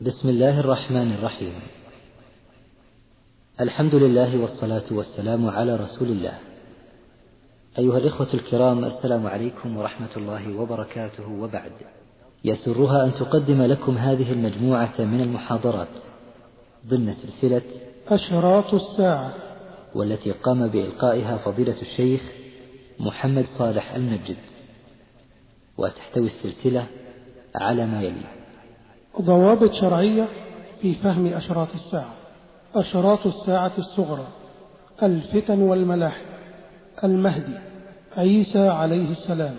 بسم الله الرحمن الرحيم. الحمد لله والصلاة والسلام على رسول الله. أيها الإخوة الكرام السلام عليكم ورحمة الله وبركاته. وبعد يسرها أن تقدم لكم هذه المجموعة من المحاضرات ضمن سلسلة أشراط الساعة والتي قام بإلقائها فضيلة الشيخ محمد صالح المنجد وتحتوي السلسلة على ما يلي. ضوابط شرعية في فهم أشراط الساعة. أشراط الساعة الصغرى الفتن والملاحم المهدي عيسى عليه السلام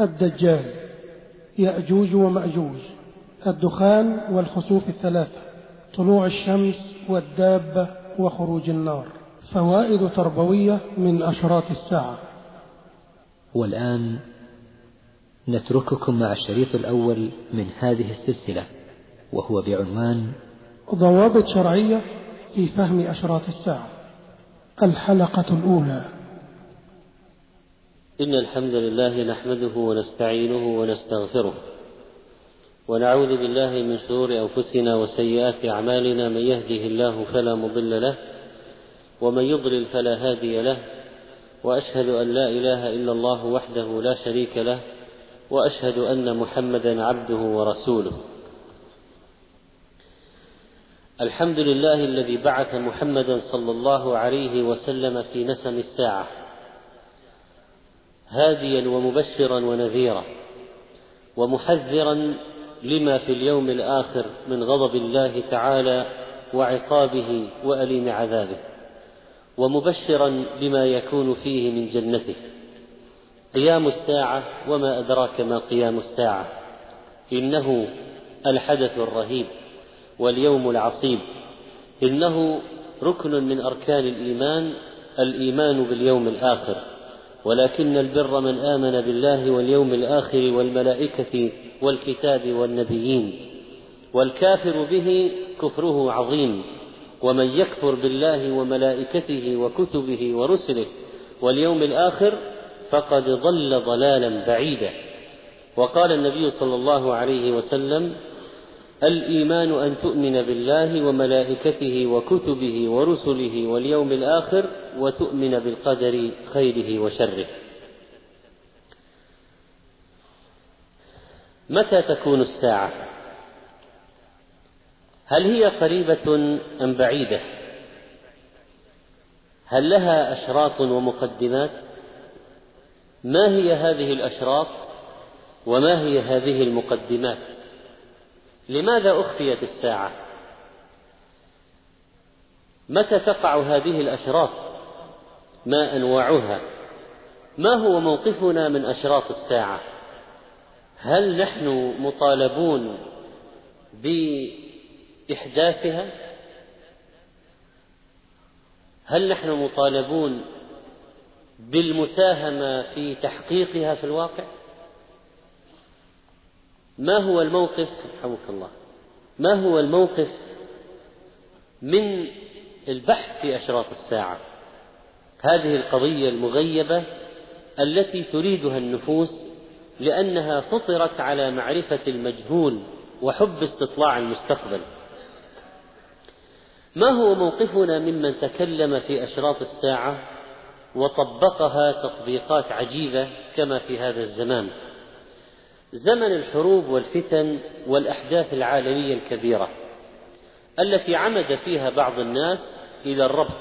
الدجال يأجوج ومأجوج الدخان والخسوف الثلاثة طلوع الشمس والدابة وخروج النار. فوائد تربوية من أشراط الساعة. والآن نترككم مع الشريط الأول من هذه السلسلة. وهو بعنوان ضوابط شرعية في فهم أشراط الساعة. الحلقة الأولى. إن الحمد لله نحمده ونستعينه ونستغفره ونعوذ بالله من شرور أنفسنا وسيئات أعمالنا. من يهده الله فلا مضل له ومن يضلل فلا هادي له. وأشهد أن لا إله إلا الله وحده لا شريك له. وأشهد أن محمدا عبده ورسوله. الحمد لله الذي بعث محمدا صلى الله عليه وسلم في نسم الساعة. هاديا ومبشرا ونذيرا. ومحذرا لما في اليوم الآخر من غضب الله تعالى وعقابه وأليم عذابه. ومبشرا بما يكون فيه من جنته. قيام الساعة وما أدراك ما قيام الساعة. إنه الحدث الرهيب. واليوم العصيب. إنه ركن من أركان الإيمان الإيمان باليوم الآخر. ولكن البر من آمن بالله واليوم الآخر والملائكة والكتاب والنبيين. والكافر به كفره عظيم. ومن يكفر بالله وملائكته وكتبه ورسله واليوم الآخر فقد ضل ضلالا بعيدا. وقال النبي صلى الله عليه وسلم الإيمان أن تؤمن بالله وملائكته وكتبه ورسله واليوم الآخر وتؤمن بالقدر خيره وشره. متى تكون الساعة؟ هل هي قريبة أم بعيدة؟ هل لها أشراط ومقدمات؟ ما هي هذه الأشراط؟ وما هي هذه المقدمات؟ لماذا أخفيت الساعة؟ متى تقع هذه الأشراط؟ ما أنواعها؟ ما هو موقفنا من أشراط الساعة؟ هل نحن مطالبون بإحداثها؟ هل نحن مطالبون بالمساهمة في تحقيقها في الواقع؟ ما هو الموقف؟ رحمك الله. ما هو الموقف من البحث في أشراط الساعة؟ هذه القضية المغيبة التي تريدها النفوس لأنها فطرت على معرفة المجهول وحب استطلاع المستقبل. ما هو موقفنا ممن تكلم في أشراط الساعة وطبقها تطبيقات عجيبة كما في هذا الزمان؟ زمن الحروب والفتن والأحداث العالمية الكبيرة التي عمد فيها بعض الناس إلى الربط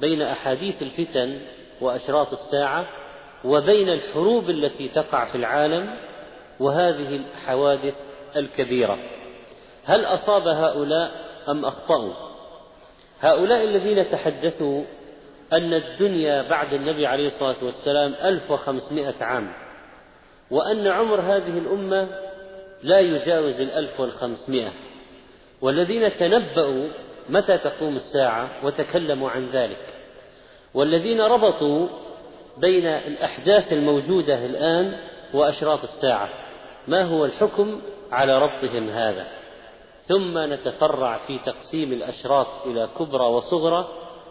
بين أحاديث الفتن وأشراط الساعة وبين الحروب التي تقع في العالم وهذه الحوادث الكبيرة. هل أصاب هؤلاء أم أخطأوا؟ هؤلاء الذين تحدثوا أن الدنيا بعد النبي عليه الصلاة والسلام ألف وخمسمائة عام. وأن عمر هذه الأمة لا يجاوز الألف والخمسمائة. والذين تنبأوا متى تقوم الساعة وتكلموا عن ذلك. والذين ربطوا بين الأحداث الموجودة الآن وأشراط الساعة. ما هو الحكم على ربطهم هذا؟ ثم نتفرع في تقسيم الأشراط إلى كبرى وصغرى.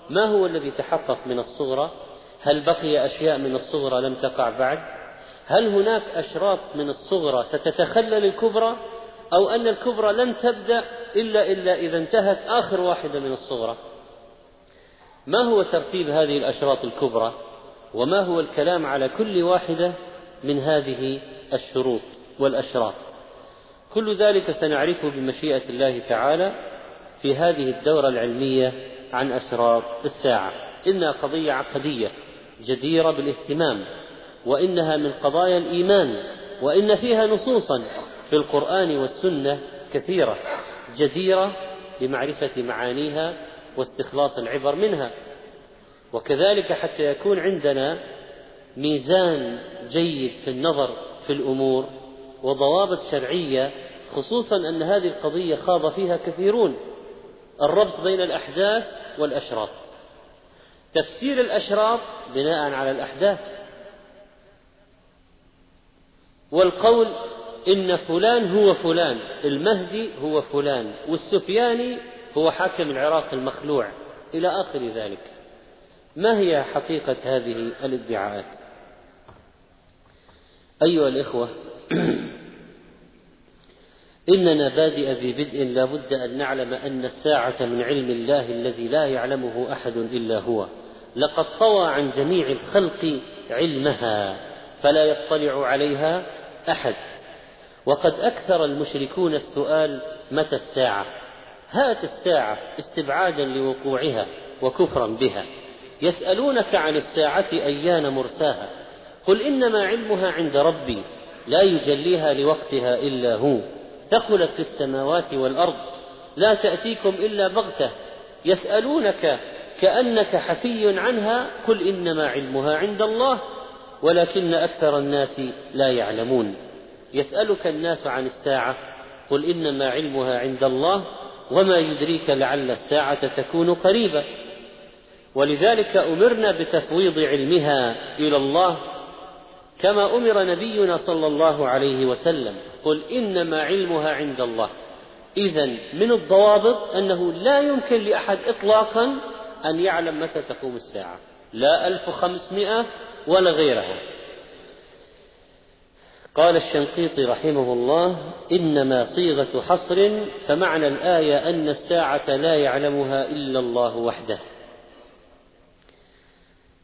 ما هو الذي تحقق من الصغرى؟ هل بقي أشياء من الصغرى لم تقع بعد؟ هل هناك أشراط من الصغرى ستتخلل الكبرى أو أن الكبرى لن تبدأ إلا إلا إذا انتهت آخر واحدة من الصغرى؟ ما هو ترتيب هذه الأشراط الكبرى وما هو الكلام على كل واحدة من هذه الشروط والأشراط؟ كل ذلك سنعرفه بمشيئة الله تعالى في هذه الدورة العلمية عن أشراط الساعة. إنها قضية عقدية جديرة بالاهتمام وإنها من قضايا الإيمان وإن فيها نصوصا في القرآن والسنة كثيرة جديرة بمعرفة معانيها واستخلاص العبر منها. وكذلك حتى يكون عندنا ميزان جيد في النظر في الأمور وضوابط شرعية خصوصا أن هذه القضية خاض فيها كثيرون الربط بين الأحداث والأشراط. تفسير الأشراط بناء على الأحداث والقول إن فلان هو فلان المهدي هو فلان والسفياني هو حاكم العراق المخلوع إلى آخر ذلك. ما هي حقيقة هذه الادعاءات؟ أيها الإخوة إننا بادئ ببدء لا بد أن نعلم أن الساعة من علم الله الذي لا يعلمه أحد إلا هو. لقد طوى عن جميع الخلق علمها فلا يطلع عليها أحد. وقد أكثر المشركون السؤال متى الساعة؟ هات الساعة استبعادا لوقوعها وكفرا بها. يسألونك عن الساعة أيان مرساها؟ قل إنما علمها عند ربي لا يجليها لوقتها إلا هو. ثقلت في السماوات والأرض لا تأتيكم إلا بغتة. يسألونك كأنك حفي عنها قل إنما علمها عند الله ولكن أكثر الناس لا يعلمون. يسألك الناس عن الساعة قل إنما علمها عند الله وما يدريك لعل الساعة تكون قريبة. ولذلك أمرنا بتفويض علمها إلى الله كما أمر نبينا صلى الله عليه وسلم قل إنما علمها عند الله. إذا من الضوابط أنه لا يمكن لأحد إطلاقا أن يعلم متى تقوم الساعة. لا ألف وخمسمائة ولا غيرها قال الشنقيطي رحمه الله إنما صيغة حصر فمعنى الآية أن الساعة لا يعلمها إلا الله وحده.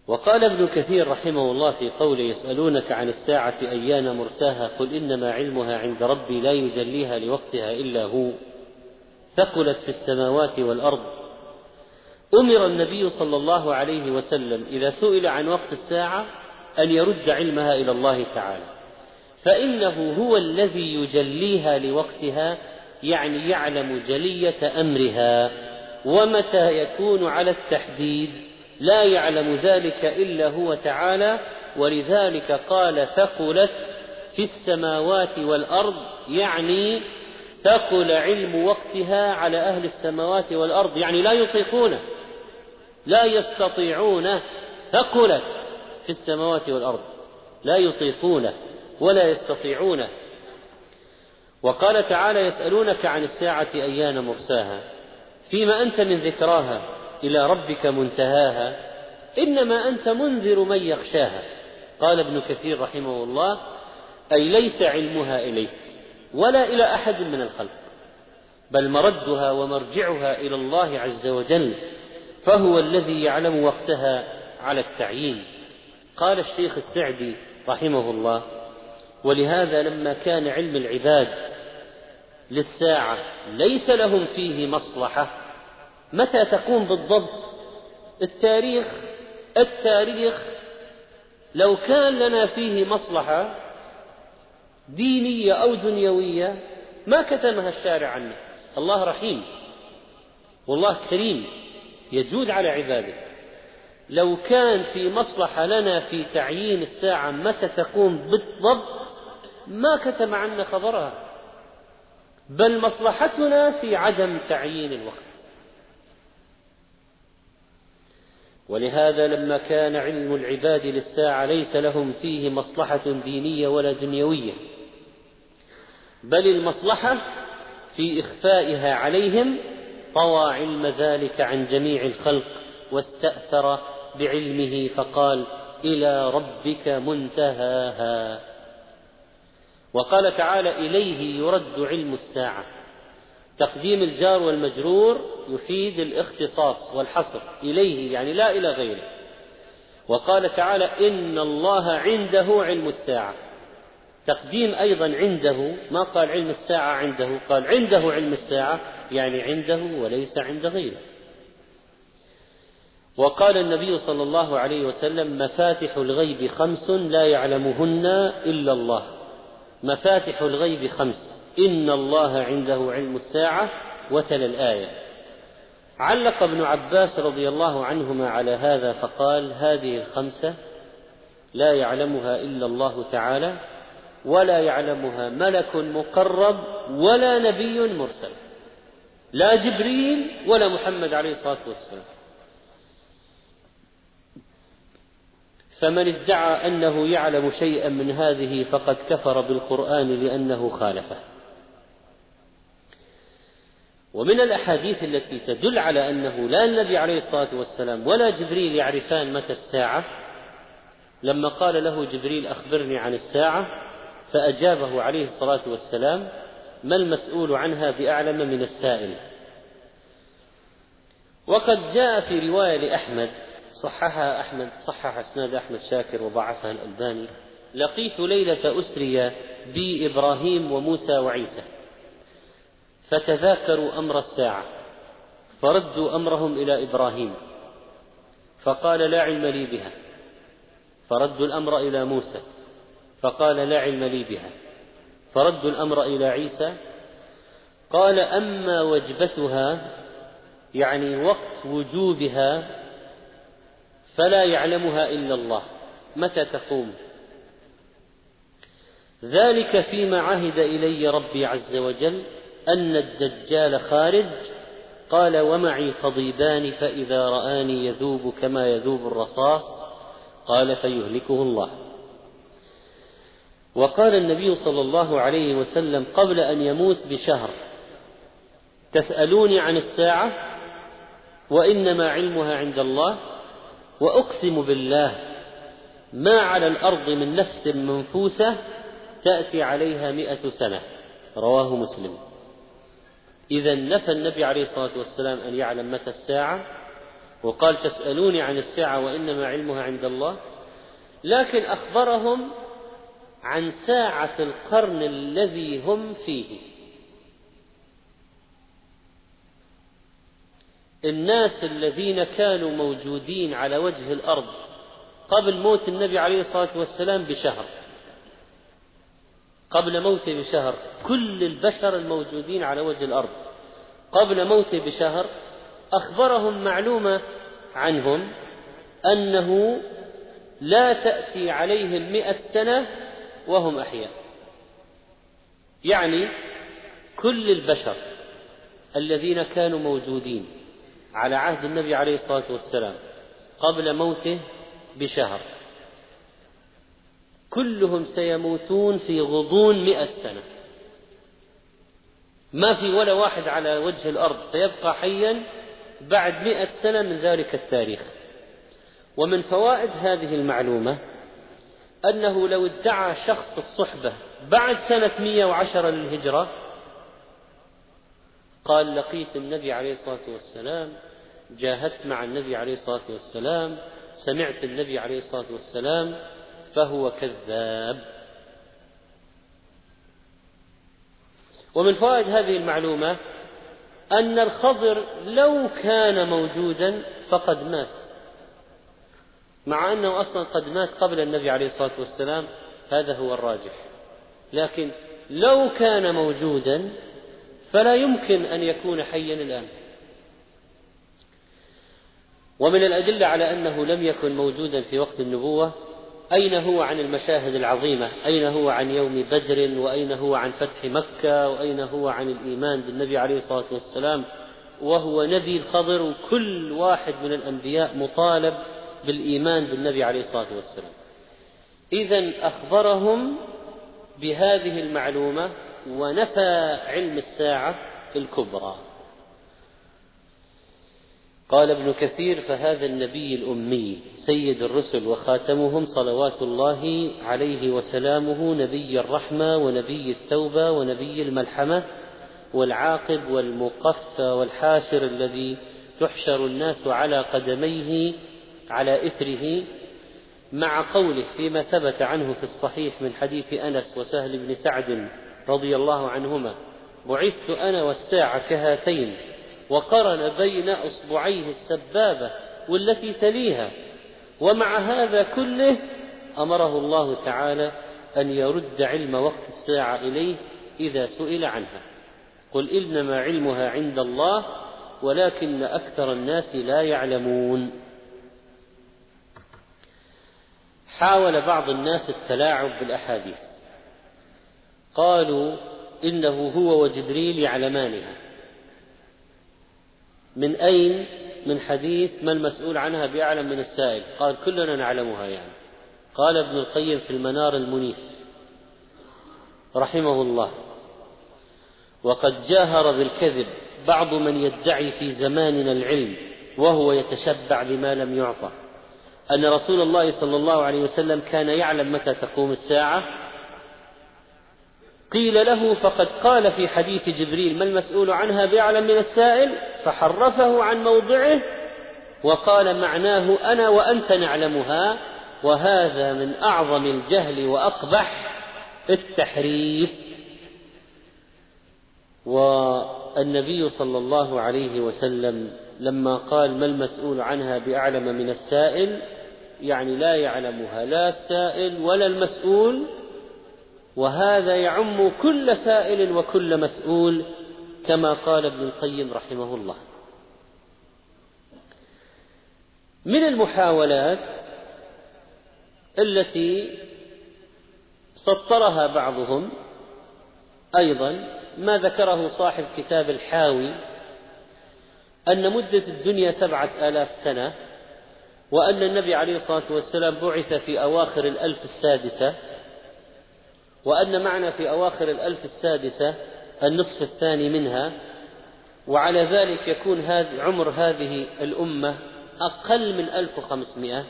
وقال ابن كثير رحمه الله في قوله يسألونك عن الساعة أيان مرساها؟ قل إنما علمها عند ربي لا يجليها لوقتها إلا هو. ثقلت في السماوات والأرض أمر النبي صلى الله عليه وسلم إذا سئل عن وقت الساعة أن يرد علمها إلى الله تعالى. فإنه هو الذي يجليها لوقتها يعني يعلم جلية أمرها. ومتى يكون على التحديد؟ لا يعلم ذلك إلا هو تعالى. ولذلك قال ثقلت في السماوات والأرض يعني ثقل علم وقتها على أهل السماوات والأرض يعني لا يطيقونه. لا يستطيعونه ثقلت في السماوات والأرض لا يطيقونه ولا يستطيعونه وقال تعالى يسألونك عن الساعة أيان مرساها فيما أنت من ذكراها إلى ربك منتهاها إنما أنت منذر من يخشاها. قال ابن كثير رحمه الله أي ليس علمها إليك ولا إلى أحد من الخلق بل مردها ومرجعها إلى الله عز وجل. فهو الذي يعلم وقتها على التعيين. قال الشيخ السعدي رحمه الله ولهذا لما كان علم العباد للساعة ليس لهم فيه مصلحة متى تقوم بالضبط؟ التاريخ التاريخ لو كان لنا فيه مصلحة دينية أو دنيوية ما كتمها الشارع عنه. الله رحيم والله كريم. يجود على عباده لو كان في مصلحة لنا في تعيين الساعة متى تقوم بالضبط ما كتم عنا خبرها. بل مصلحتنا في عدم تعيين الوقت. ولهذا لما كان علم العباد للساعة ليس لهم فيه مصلحة دينية ولا دنيوية. بل المصلحة في إخفائها عليهم طوى علم ذلك عن جميع الخلق واستأثر بعلمه فقال إلى ربك منتهاها. وقال تعالى إليه يرد علم الساعة. تقديم الجار والمجرور يفيد الاختصاص والحصر. إليه يعني لا إلى غيره. وقال تعالى إن الله عنده علم الساعة. تقديم أيضا عنده. ما قال علم الساعة عنده؟ قال عنده علم الساعة يعني عنده وليس عند غيره. وقال النبي صلى الله عليه وسلم مفاتح الغيب خمس لا يعلمهن إلا الله. مفاتح الغيب خمس. إن الله عنده علم الساعة وتلا الآية. علق ابن عباس رضي الله عنهما على هذا فقال هذه الخمسة لا يعلمها إلا الله تعالى ولا يعلمها ملك مقرب ولا نبي مرسل. لا جبريل ولا محمد عليه الصلاة والسلام. فمن ادعى أنه يعلم شيئا من هذه فقد كفر بالقرآن لأنه خالفه. ومن الأحاديث التي تدل على أنه لا النبي عليه الصلاة والسلام ولا جبريل يعرفان متى الساعة لما قال له جبريل أخبرني عن الساعة فأجابه عليه الصلاة والسلام ما المسؤول عنها بأعلم من السائل. وقد جاء في رواية لأحمد صححها أحمد صحح إسناد أحمد شاكر وضعفها الألباني لقيت ليلة أسري بي إبراهيم وموسى وعيسى فتذاكروا أمر الساعة فردوا أمرهم إلى إبراهيم فقال لا علم لي بها. فردوا الأمر إلى موسى فقال لا علم لي بها. فردوا الأمر إلى عيسى قال أما وجبتها يعني وقت وجوبها فلا يعلمها إلا الله متى تقوم؟ ذلك فيما عهد إلي ربي عز وجل أن الدجال خارج قال ومعي قضيبان فإذا رآني يذوب كما يذوب الرصاص. قال فيهلكه الله. وقال النبي صلى الله عليه وسلم قبل أن يموت بشهر تسألوني عن الساعة وإنما علمها عند الله وأقسم بالله ما على الأرض من نفس منفوسة تأتي عليها مئة سنة. رواه مسلم. إذا نفى النبي عليه الصلاة والسلام أن يعلم متى الساعة وقال تسألوني عن الساعة وإنما علمها عند الله لكن أخبرهم عن ساعة القرن الذي هم فيه. الناس الذين كانوا موجودين على وجه الأرض قبل موت النبي عليه الصلاة والسلام بشهر. قبل موته بشهر. كل البشر الموجودين على وجه الأرض. قبل موته بشهر أخبرهم معلومة عنهم أنه لا تأتي عليهم مئة سنة وهم أحياء. يعني كل البشر الذين كانوا موجودين على عهد النبي عليه الصلاة والسلام قبل موته بشهر كلهم سيموتون في غضون مئة سنة. ما في ولا واحد على وجه الأرض سيبقى حيا بعد مئة سنة من ذلك التاريخ. ومن فوائد هذه المعلومة أنه لو ادعى شخص الصحبة بعد سنة 110 للهجرة قال لقيت النبي عليه الصلاة والسلام جاهدت مع النبي عليه الصلاة والسلام سمعت النبي عليه الصلاة والسلام فهو كذاب. ومن فوائد هذه المعلومة أن الخضر لو كان موجودا فقد مات. مع أنه أصلا قد مات قبل النبي عليه الصلاة والسلام هذا هو الراجح. لكن لو كان موجودا فلا يمكن أن يكون حيا الآن. ومن الأدلة على أنه لم يكن موجودا في وقت النبوة أين هو عن المشاهد العظيمة؟ أين هو عن يوم بدر؟ وأين هو عن فتح مكة؟ وأين هو عن الإيمان بالنبي عليه الصلاة والسلام؟ وهو نبي الخضر وكل واحد من الأنبياء مطالب بالإيمان بالنبي عليه الصلاة والسلام. إذا أخبرهم بهذه المعلومة ونفى علم الساعة الكبرى. قال ابن كثير فهذا النبي الأمي سيد الرسل وخاتمهم صلوات الله عليه وسلامه نبي الرحمة ونبي التوبة ونبي الملحمة والعاقب والمقفى والحاشر الذي تحشر الناس على قدميه على إثره مع قوله فيما ثبت عنه في الصحيح من حديث أنس وسهل بن سعد رضي الله عنهما بعثت أنا والساعة كهاتين وقرن بين أصبعيه السبابة والتي تليها ومع هذا كله أمره الله تعالى أن يرد علم وقت الساعة إليه إذا سئل عنها. قل إنما علمها عند الله ولكن أكثر الناس لا يعلمون. حاول بعض الناس التلاعب بالأحاديث. قالوا إنه هو وجبريل يعلمانها. من أين؟ من حديث ما المسؤول عنها بأعلم من السائل. قال كلنا نعلمها يعني. قال ابن القيم في المنار المنيف رحمه الله. وقد جاهر بالكذب بعض من يدعي في زماننا العلم وهو يتشبع بما لم يعطى. أن رسول الله صلى الله عليه وسلم كان يعلم متى تقوم الساعة. قيل له فقد قال في حديث جبريل ما المسؤول عنها بأعلم من السائل؟ فحرفه عن موضعه وقال معناه أنا وأنت نعلمها وهذا من أعظم الجهل وأقبح التحريف. والنبي صلى الله عليه وسلم لما قال ما المسؤول عنها بأعلم من السائل؟ يعني لا يعلمها لا السائل ولا المسؤول وهذا يعم كل سائل وكل مسؤول كما قال ابن القيم رحمه الله. من المحاولات التي سطرها بعضهم أيضا ما ذكره صاحب كتاب الحاوي أن مدة الدنيا سبعة آلاف سنة وأن النبي عليه الصلاة والسلام بعث في أواخر الألف السادسة وأن معنى في أواخر الألف السادسة النصف الثاني منها وعلى ذلك يكون عمر هذه الأمة أقل من ألف وخمسمائة.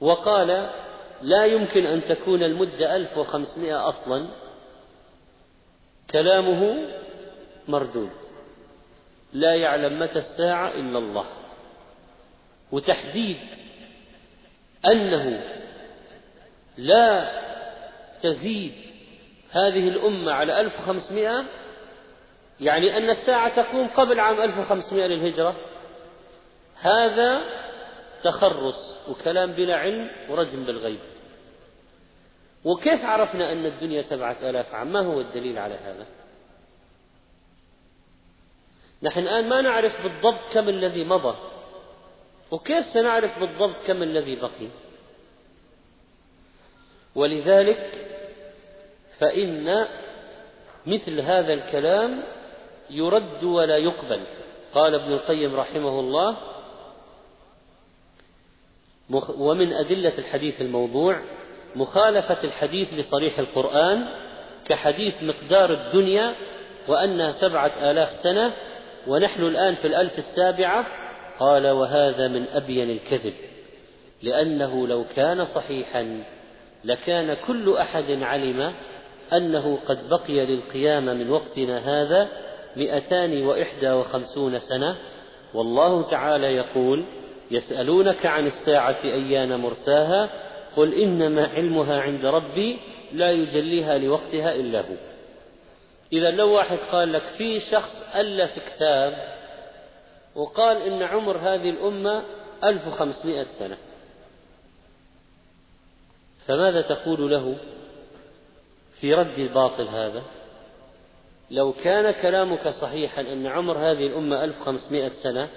وقال لا يمكن أن تكون المدة ألف وخمسمائة أصلا. كلامه مردود. لا يعلم متى الساعة إلا الله. وتحديد أنه لا تزيد هذه الأمة على 1500 يعني أن الساعة تقوم قبل عام 1500 للهجرة هذا تخرص وكلام بلا علم ورجم بالغيب. وكيف عرفنا أن الدنيا سبعة آلاف عام؟ ما هو الدليل على هذا؟ نحن الآن ما نعرف بالضبط كم الذي مضى. وكيف سنعرف بالضبط كم الذي بقي؟ ولذلك فإن مثل هذا الكلام يرد ولا يقبل. قال ابن القيم رحمه الله ومن أدلة الحديث الموضوع مخالفة الحديث لصريح القرآن كحديث مقدار الدنيا وأنها سبعة آلاف سنة ونحن الآن في الألف السابعة قال وهذا من أبين الكذب لأنه لو كان صحيحا لكان كل أحد علم أنه قد بقي للقيامة من وقتنا هذا مئتان وإحدى وخمسون سنة والله تعالى يقول يسألونك عن الساعة أيان مرساها؟ قل إنما علمها عند ربي لا يجليها لوقتها إلا هو. إذا لو واحد قال لك في شخص ألف كتاب وقال إن عمر هذه الأمة 1500 سنة. فماذا تقول له في رد الباطل هذا؟ لو كان كلامك صحيحا أن عمر هذه الأمة 1500 سنة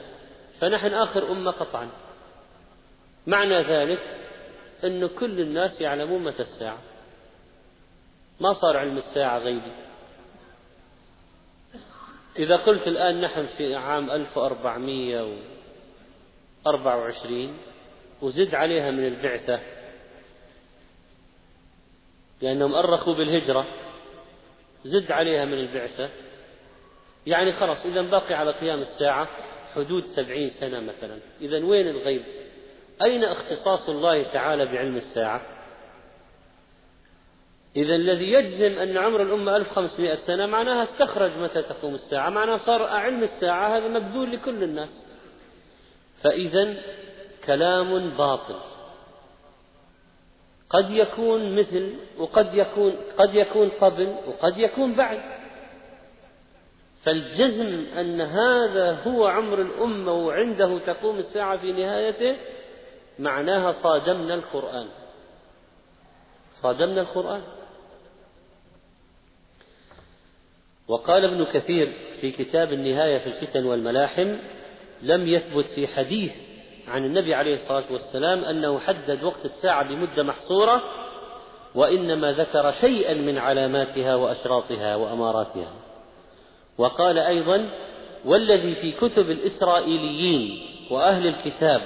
فنحن آخر أمة قطعا. معنى ذلك أن كل الناس يعلمون متى الساعة. ما صار علم الساعة غيبي. إذا قلت الآن نحن في عام 1424 وزد عليها من البعثة لأنهم أرخوا بالهجرة زد عليها من البعثة. يعني خلاص إذا باقي على قيام الساعة حدود سبعين سنة مثلا. إذا وين الغيب؟ أين اختصاص الله تعالى بعلم الساعة؟ إذا الذي يجزم أن عمر الأمة 1500 سنة معناها استخرج متى تقوم الساعة؟ معناها صار علم الساعة هذا مبذول لكل الناس. فإذا كلام باطل. قد يكون مثل وقد يكون قد يكون قبل وقد يكون بعد. فالجزم أن هذا هو عمر الأمة وعنده تقوم الساعة في نهايته معناها صادمنا القرآن. صادمنا القرآن. وقال ابن كثير في كتاب النهاية في الفتن والملاحم لم يثبت في حديث عن النبي عليه الصلاة والسلام أنه حدد وقت الساعة بمدة محصورة وإنما ذكر شيئا من علاماتها وأشراطها وأماراتها. وقال أيضا والذي في كتب الإسرائيليين وأهل الكتاب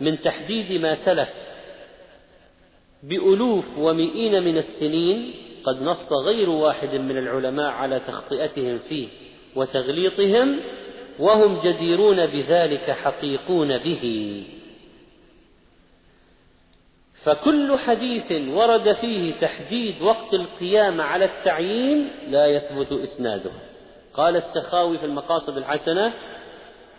من تحديد ما سلف بألوف ومئين من السنين قد نص غير واحد من العلماء على تخطئتهم فيه وتغليطهم وهم جديرون بذلك حقيقون به. فكل حديث ورد فيه تحديد وقت القيامة على التعيين لا يثبت إسناده. قال السخاوي في المقاصد الحسنة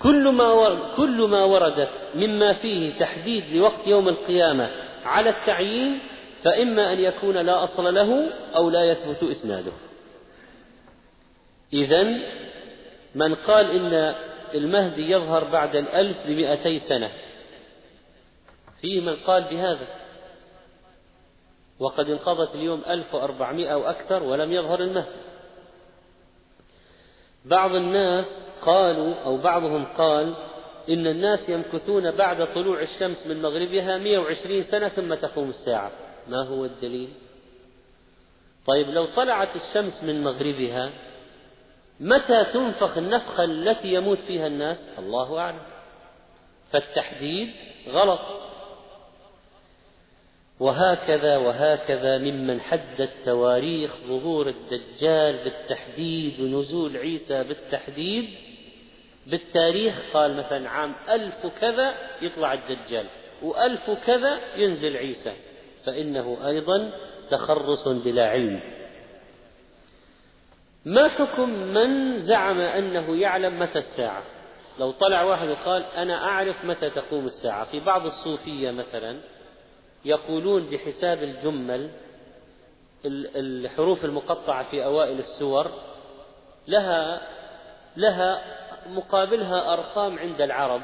كل ما كل ما ورد مما فيه تحديد لوقت يوم القيامة على التعيين فإما أن يكون لا أصل له أو لا يثبت إسناده. إذا من قال إن المهدي يظهر بعد الألف بمئتي سنة فيه من قال بهذا. وقد انقضت اليوم ألف وأربعمائة أو أكثر ولم يظهر المهدي. بعض الناس قالوا أو بعضهم قال إن الناس يمكثون بعد طلوع الشمس من مغربها 120 سنة ثم تقوم الساعة. ما هو الدليل؟ طيب لو طلعت الشمس من مغربها متى تنفخ النفخة التي يموت فيها الناس؟ الله أعلم. فالتحديد غلط. وهكذا وهكذا ممن حدد تواريخ ظهور الدجال بالتحديد ونزول عيسى بالتحديد. بالتاريخ قال مثلا عام ألف كذا يطلع الدجال وألف كذا ينزل عيسى. فإنه أيضا تخرص بلا علم. ما حكم من زعم أنه يعلم متى الساعة؟ لو طلع واحد وقال أنا أعرف متى تقوم الساعة. في بعض الصوفية مثلا يقولون بحساب الجمل الحروف المقطعة في أوائل السور لها لها مقابلها أرقام عند العرب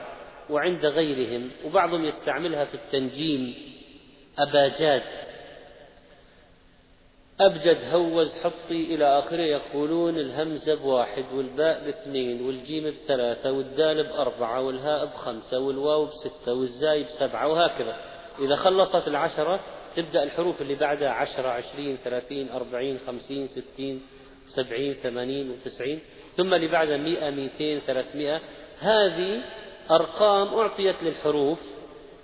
وعند غيرهم وبعضهم يستعملها في التنجيم أباجاد أبجد هوز حطي إلى آخره يقولون الهمزة بواحد والباء باثنين والجيم بثلاثة والدال بأربعة والهاء بخمسة والواو بستة والزاي بسبعة وهكذا. إذا خلصت العشرة تبدأ الحروف اللي بعدها عشرة عشرين ثلاثين أربعين خمسين ستين سبعين ثمانين وتسعين. ثم اللي بعدها مئة مئتين ثلاثمائة هذه أرقام أعطيت للحروف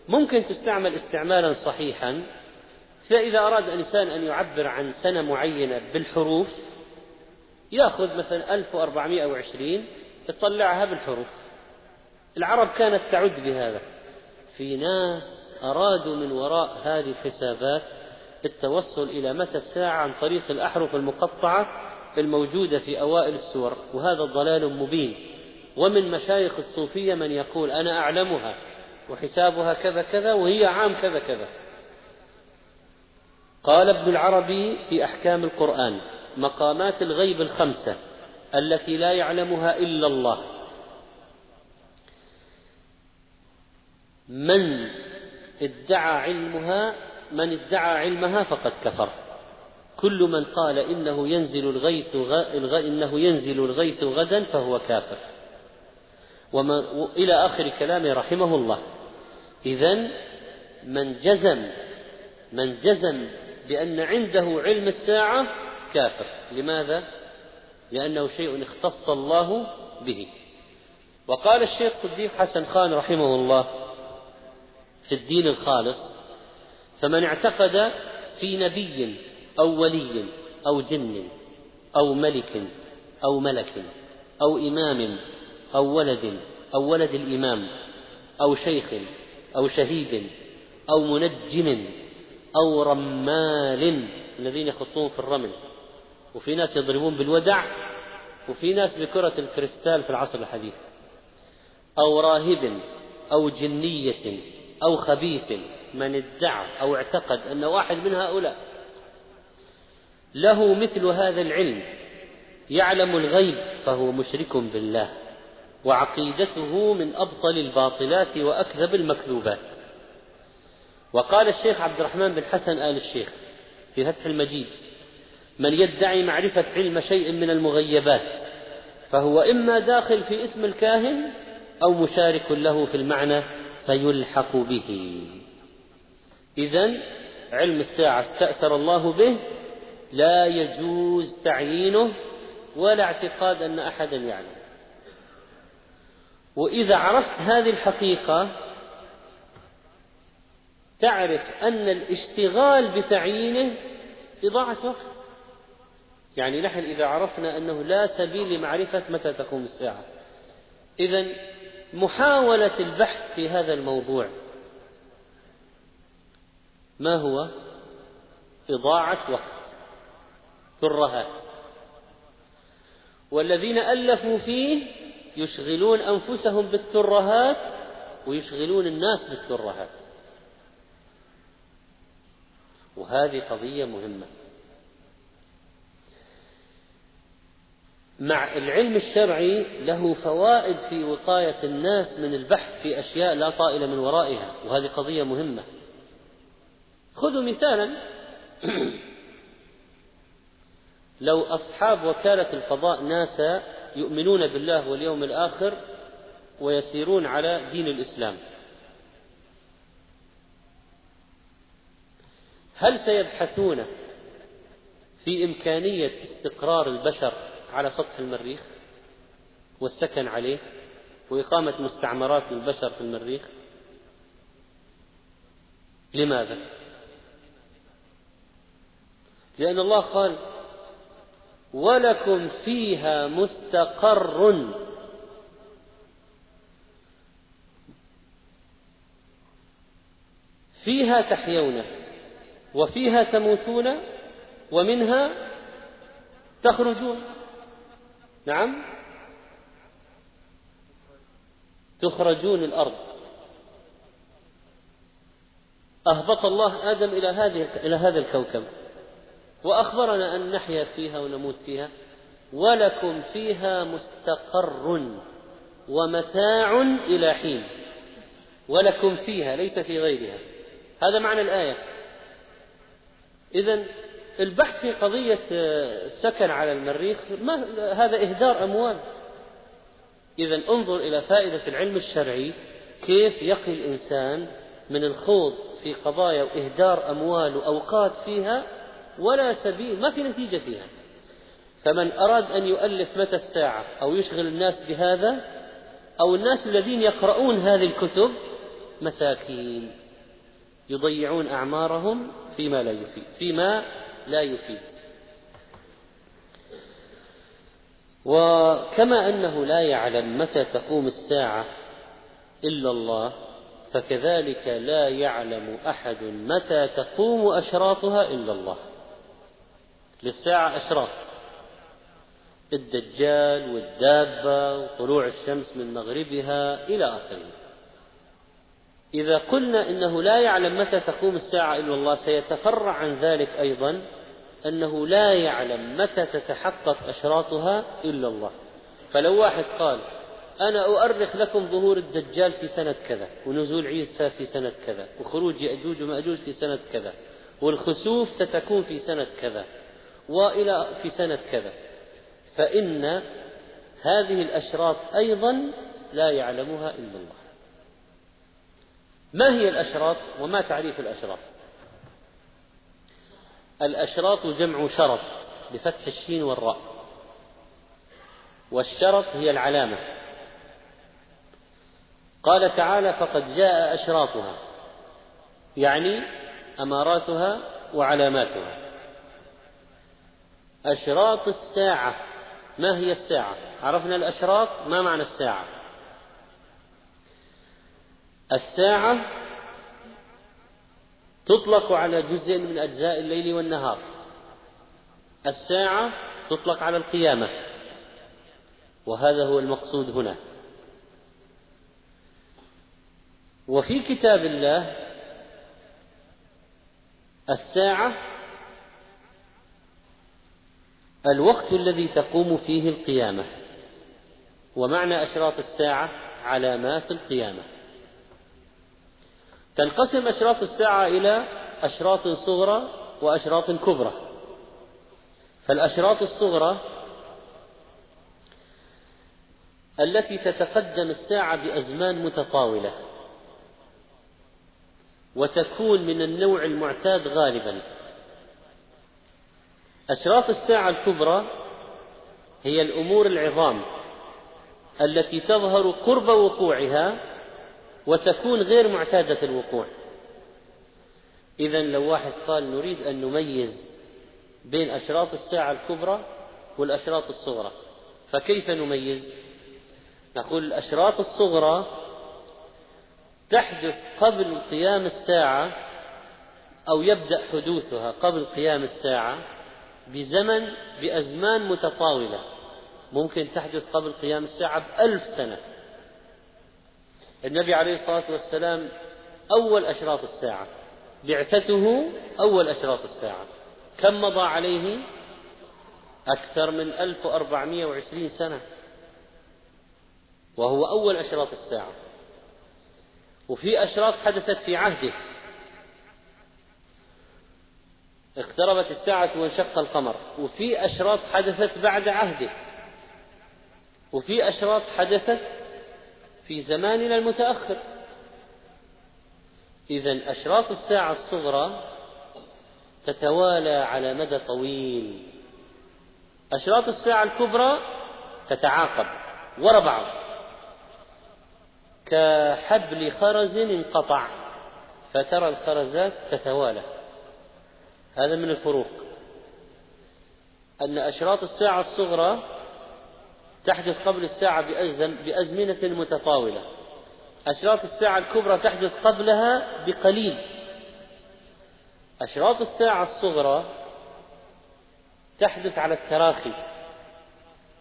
ممكن تستعمل استعمالا صحيحا فإذا أراد الإنسان أن يعبر عن سنة معينة بالحروف يأخذ مثلا 1420 يطلعها بالحروف. العرب كانت تعد بهذا. في ناس أرادوا من وراء هذه الحسابات التوصل إلى متى الساعة عن طريق الأحرف المقطعة الموجودة في أوائل السور وهذا ضلال مبين. ومن مشايخ الصوفية من يقول أنا أعلمها. وحسابها كذا كذا وهي عام كذا كذا. قال ابن العربي في أحكام القرآن مقامات الغيب الخمسة التي لا يعلمها إلا الله. من ادعى علمها من ادعى علمها فقد كفر. كل من قال إنه ينزل الغيث غ... إنه ينزل الغيث غدا فهو كافر. وما... إلى آخر كلامه رحمه الله. إذا من جزم من جزم بأن عنده علم الساعة كافر لماذا؟ لأنه شيء اختص الله به وقال الشيخ صديق حسن خان رحمه الله في الدين الخالص فمن اعتقد في نبي أو ولي أو جن أو ملك أو ملك أو إمام أو ولد أو ولد الإمام أو شيخ أو شهيد أو منجم أو رمال الذين يخطون في الرمل. وفي ناس يضربون بالودع وفي ناس بكرة الكريستال في العصر الحديث. أو راهب أو جنية أو خبيث من ادعى أو اعتقد أن واحد من هؤلاء. له مثل هذا العلم يعلم الغيب فهو مشرك بالله. وعقيدته من أبطل الباطلات وأكذب المكذوبات. وقال الشيخ عبد الرحمن بن حسن آل الشيخ في فتح المجيد من يدعي معرفة علم شيء من المغيبات فهو إما داخل في اسم الكاهن أو مشارك له في المعنى فيلحق به. إذا علم الساعة استأثر الله به لا يجوز تعيينه ولا اعتقاد أن أحدا يعلم. وإذا عرفت هذه الحقيقة تعرف أن الاشتغال بتعيينه إضاعة وقت. يعني نحن إذا عرفنا أنه لا سبيل لمعرفة متى تقوم الساعة. إذا محاولة البحث في هذا الموضوع ما هو؟ إضاعة وقت. ترهات والذين ألفوا فيه يشغلون أنفسهم بالترهات ويشغلون الناس بالترهات. وهذه قضية مهمة. مع العلم الشرعي له فوائد في وقاية الناس من البحث في أشياء لا طائل من ورائها وهذه قضية مهمة. خذوا مثالا. لو أصحاب وكالة الفضاء ناسا يؤمنون بالله واليوم الآخر ويسيرون على دين الإسلام هل سيبحثون في إمكانية استقرار البشر على سطح المريخ والسكن عليه وإقامة مستعمرات للبشر في المريخ لماذا؟ لأن الله قال ولكم فيها مستقر. فيها تحيون وفيها تموتون ومنها تخرجون. نعم. تخرجون الأرض. أهبط الله آدم إلى هذه إلى هذا الكوكب. وأخبرنا أن نحيا فيها ونموت فيها ولكم فيها مستقر ومتاع إلى حين ولكم فيها ليس في غيرها. هذا معنى الآية. إذا البحث في قضية السكن على المريخ ما هذا إهدار أموال. إذا انظر إلى فائدة العلم الشرعي كيف يقي الإنسان من الخوض في قضايا وإهدار أموال وأوقات فيها ولا سبيل ما في نتيجة فيها. فمن أراد أن يؤلف متى الساعة أو يشغل الناس بهذا أو الناس الذين يقرؤون هذه الكتب مساكين. يضيعون أعمارهم فيما لا يفيد فيما لا يفيد. وكما أنه لا يعلم متى تقوم الساعة إلا الله فكذلك لا يعلم أحد متى تقوم أشراطها إلا الله. للساعة أشراط الدجال والدابة وطلوع الشمس من مغربها إلى آخره. إذا قلنا إنه لا يعلم متى تقوم الساعة إلا الله سيتفرع عن ذلك أيضا أنه لا يعلم متى تتحقق أشراطها إلا الله. فلو واحد قال أنا أؤرخ لكم ظهور الدجال في سنة كذا ونزول عيسى في سنة كذا وخروج يأجوج ومأجوج في سنة كذا والخسوف ستكون في سنة كذا. وإلى في سنة كذا. فإن هذه الأشراط أيضا لا يعلمها إلا الله. ما هي الأشراط وما تعريف الأشراط؟ الأشراط جمع شرط بفتح الشين والراء. والشرط هي العلامة. قال تعالى فقد جاء أشراطها يعني أماراتها وعلاماتها. أشراط الساعة. ما هي الساعة؟ عرفنا الأشراط ما معنى الساعة؟ الساعة تطلق على جزء من أجزاء الليل والنهار. الساعة تطلق على القيامة. وهذا هو المقصود هنا. وفي كتاب الله الساعة الوقت الذي تقوم فيه القيامة ومعنى أشراط الساعة علامات القيامة. تنقسم أشراط الساعة إلى أشراط صغرى وأشراط كبرى. فالأشراط الصغرى التي تتقدم الساعة بأزمان متطاولة وتكون من النوع المعتاد غالبا. أشراط الساعة الكبرى هي الأمور العظام التي تظهر قرب وقوعها وتكون غير معتادة الوقوع إذا لو واحد قال نريد أن نميز بين أشراط الساعة الكبرى والأشراط الصغرى فكيف نميز؟ نقول الأشراط الصغرى تحدث قبل قيام الساعة أو يبدأ حدوثها قبل قيام الساعة بزمن بأزمان متطاولة. ممكن تحدث قبل قيام الساعة بألف سنة. النبي عليه الصلاة والسلام أول أشراط الساعة. بعثته أول أشراط الساعة. كم مضى عليه؟ أكثر من 1420 سنة. وهو أول أشراط الساعة. وفي أشراط حدثت في عهده. اقتربت الساعة وانشق القمر. وفي أشراط حدثت بعد عهده. وفي أشراط حدثت في زماننا المتأخر. إذا أشراط الساعة الصغرى تتوالى على مدى طويل. أشراط الساعة الكبرى تتعاقب وراء بعض. كحبل خرز انقطع. فترى الخرزات تتوالى. هذا من الفروق. أن أشراط الساعة الصغرى تحدث قبل الساعة بأزمنة متطاولة. أشراط الساعة الكبرى تحدث قبلها بقليل. أشراط الساعة الصغرى تحدث على التراخي.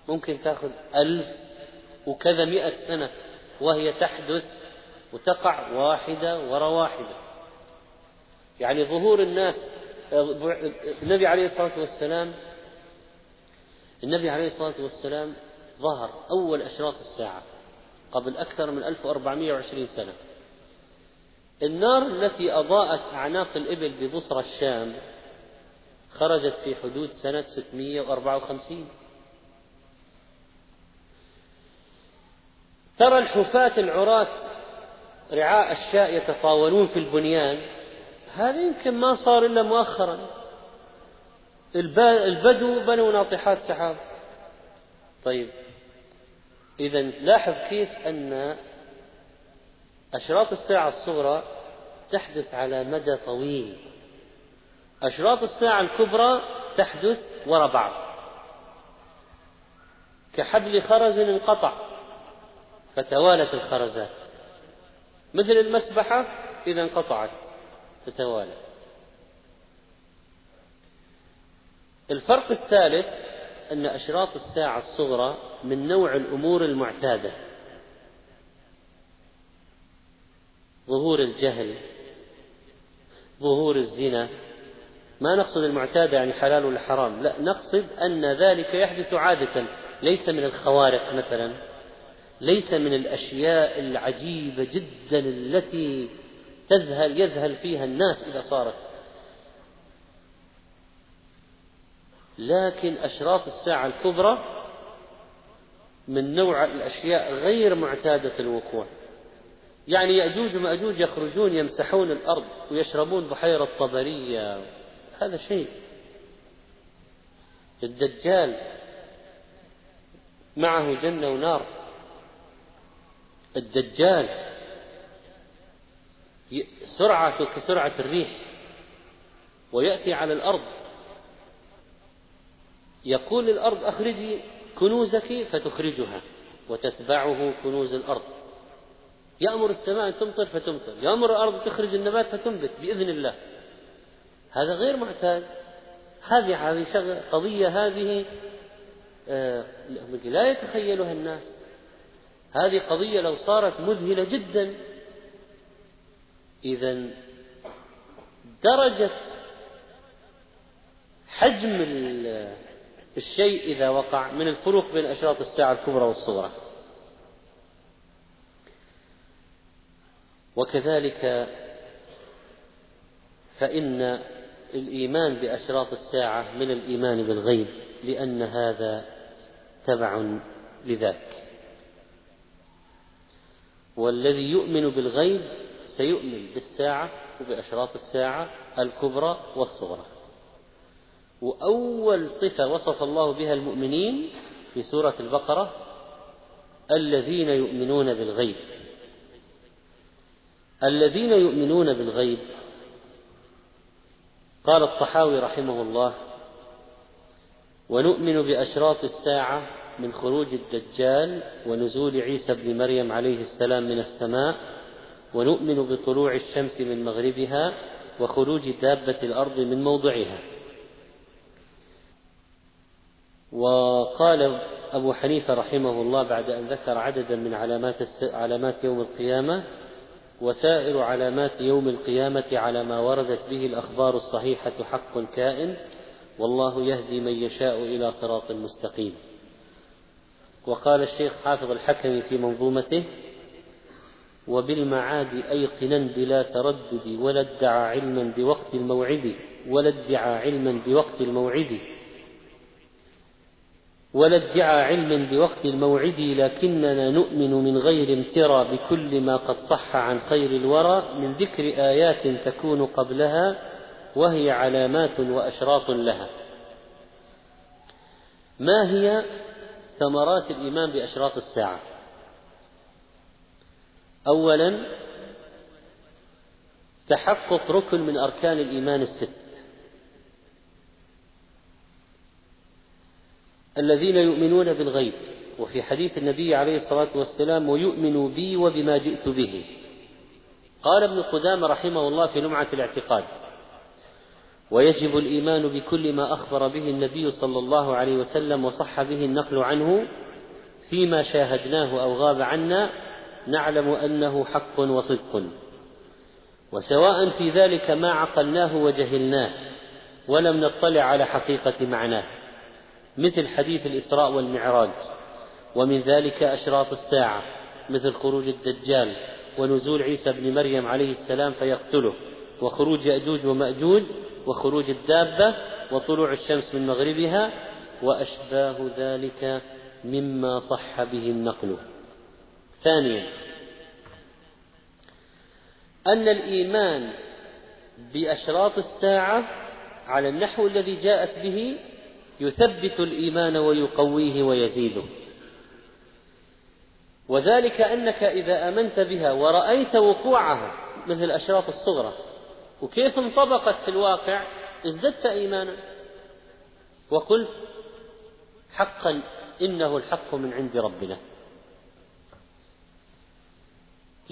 ممكن تأخذ ألف وكذا مئة سنة وهي تحدث وتقع واحدة وراء واحدة. يعني ظهور الناس النبي عليه الصلاة والسلام النبي عليه الصلاة والسلام ظهر أول أشراط الساعة قبل أكثر من 1420 سنة. النار التي أضاءت أعناق الإبل ببصرى الشام خرجت في حدود سنة 654 ترى الحفاة العراة رعاء الشاء يتطاولون في البنيان. هذا يمكن ما صار إلا مؤخرا. البدو بنوا ناطحات سحاب. طيب. إذا لاحظ كيف أن أشراط الساعة الصغرى تحدث على مدى طويل. أشراط الساعة الكبرى تحدث وراء بعض. كحبل خرز انقطع فتوالت الخرزات. مثل المسبحة إذا انقطعت. تتوالى. الفرق الثالث أن أشراط الساعة الصغرى من نوع الأمور المعتادة. ظهور الجهل ظهور الزنا. ما نقصد المعتادة يعني حلال ولا حرام؟ لا نقصد أن ذلك يحدث عادة. ليس من الخوارق مثلا ليس من الأشياء العجيبة جدا التي تذهل يذهل فيها الناس إذا صارت. لكن أشراط الساعة الكبرى من نوع الأشياء غير معتادة الوقوع. يعني يأجوج ومأجوج يخرجون يمسحون الأرض ويشربون بحيرة طبرية. هذا شيء. الدجال معه جنة ونار. الدجال سرعته كسرعة الريح. ويأتي على الأرض. يقول للأرض أخرجي كنوزك فتخرجها وتتبعه كنوز الأرض. يأمر السماء أن تمطر فتمطر يأمر الأرض تخرج النبات فتنبت بإذن الله. هذا غير معتاد. هذه هذه قضية هذه آه، لا يتخيلها الناس. هذه قضية لو صارت مذهلة جدا إذا درجة حجم الشيء إذا وقع من الفروق بين أشراط الساعة الكبرى والصغرى. وكذلك فإن الإيمان بأشراط الساعة من الإيمان بالغيب لأن هذا تبع لذاك. والذي يؤمن بالغيب سيؤمن بالساعة وبأشراط الساعة الكبرى والصغرى. وأول صفة وصف الله بها المؤمنين في سورة البقرة الذين يؤمنون بالغيب. الذين يؤمنون بالغيب. قال الطحاوي رحمه الله ونؤمن بأشراط الساعة من خروج الدجال ونزول عيسى بن مريم عليه السلام من السماء ونؤمن بطلوع الشمس من مغربها وخروج دابة الأرض من موضعها. وقال أبو حنيفة رحمه الله بعد أن ذكر عددا من علامات علامات يوم القيامة وسائر علامات يوم القيامة على ما وردت به الأخبار الصحيحة حق كائن والله يهدي من يشاء إلى صراط مستقيم. وقال الشيخ حافظ الحكمي في منظومته وبالمعاد أيقنا بلا تردد ولا ادعى علما بوقت الموعد ولا ادعى علما بوقت الموعد. ولا ادعى علم بوقت الموعد لكننا نؤمن من غير امترى بكل ما قد صح عن خير الورى من ذكر آيات تكون قبلها وهي علامات وأشراط لها. ما هي ثمرات الإيمان بأشراط الساعة؟ أولا تحقق ركن من أركان الإيمان الست. الذين يؤمنون بالغيب وفي حديث النبي عليه الصلاة والسلام ويؤمن بي وبما جئت به. قال ابن قدامة رحمه الله في لمعة الاعتقاد ويجب الإيمان بكل ما أخبر به النبي صلى الله عليه وسلم وصح به النقل عنه فيما شاهدناه أو غاب عنا نعلم أنه حق وصدق. وسواء في ذلك ما عقلناه وجهلناه ولم نطلع على حقيقة معناه مثل حديث الإسراء والمعراج ومن ذلك أشراط الساعة مثل خروج الدجال ونزول عيسى بن مريم عليه السلام فيقتله وخروج يأجوج ومأجوج وخروج الدابة وطلوع الشمس من مغربها وأشباه ذلك مما صح به النقل. ثانيا أن الإيمان بأشراط الساعة على النحو الذي جاءت به يثبت الإيمان ويقويه ويزيده. وذلك أنك إذا آمنت بها ورأيت وقوعها مثل الأشراط الصغرى وكيف انطبقت في الواقع ازددت إيمانا. وقلت حقا إنه الحق من عند ربنا.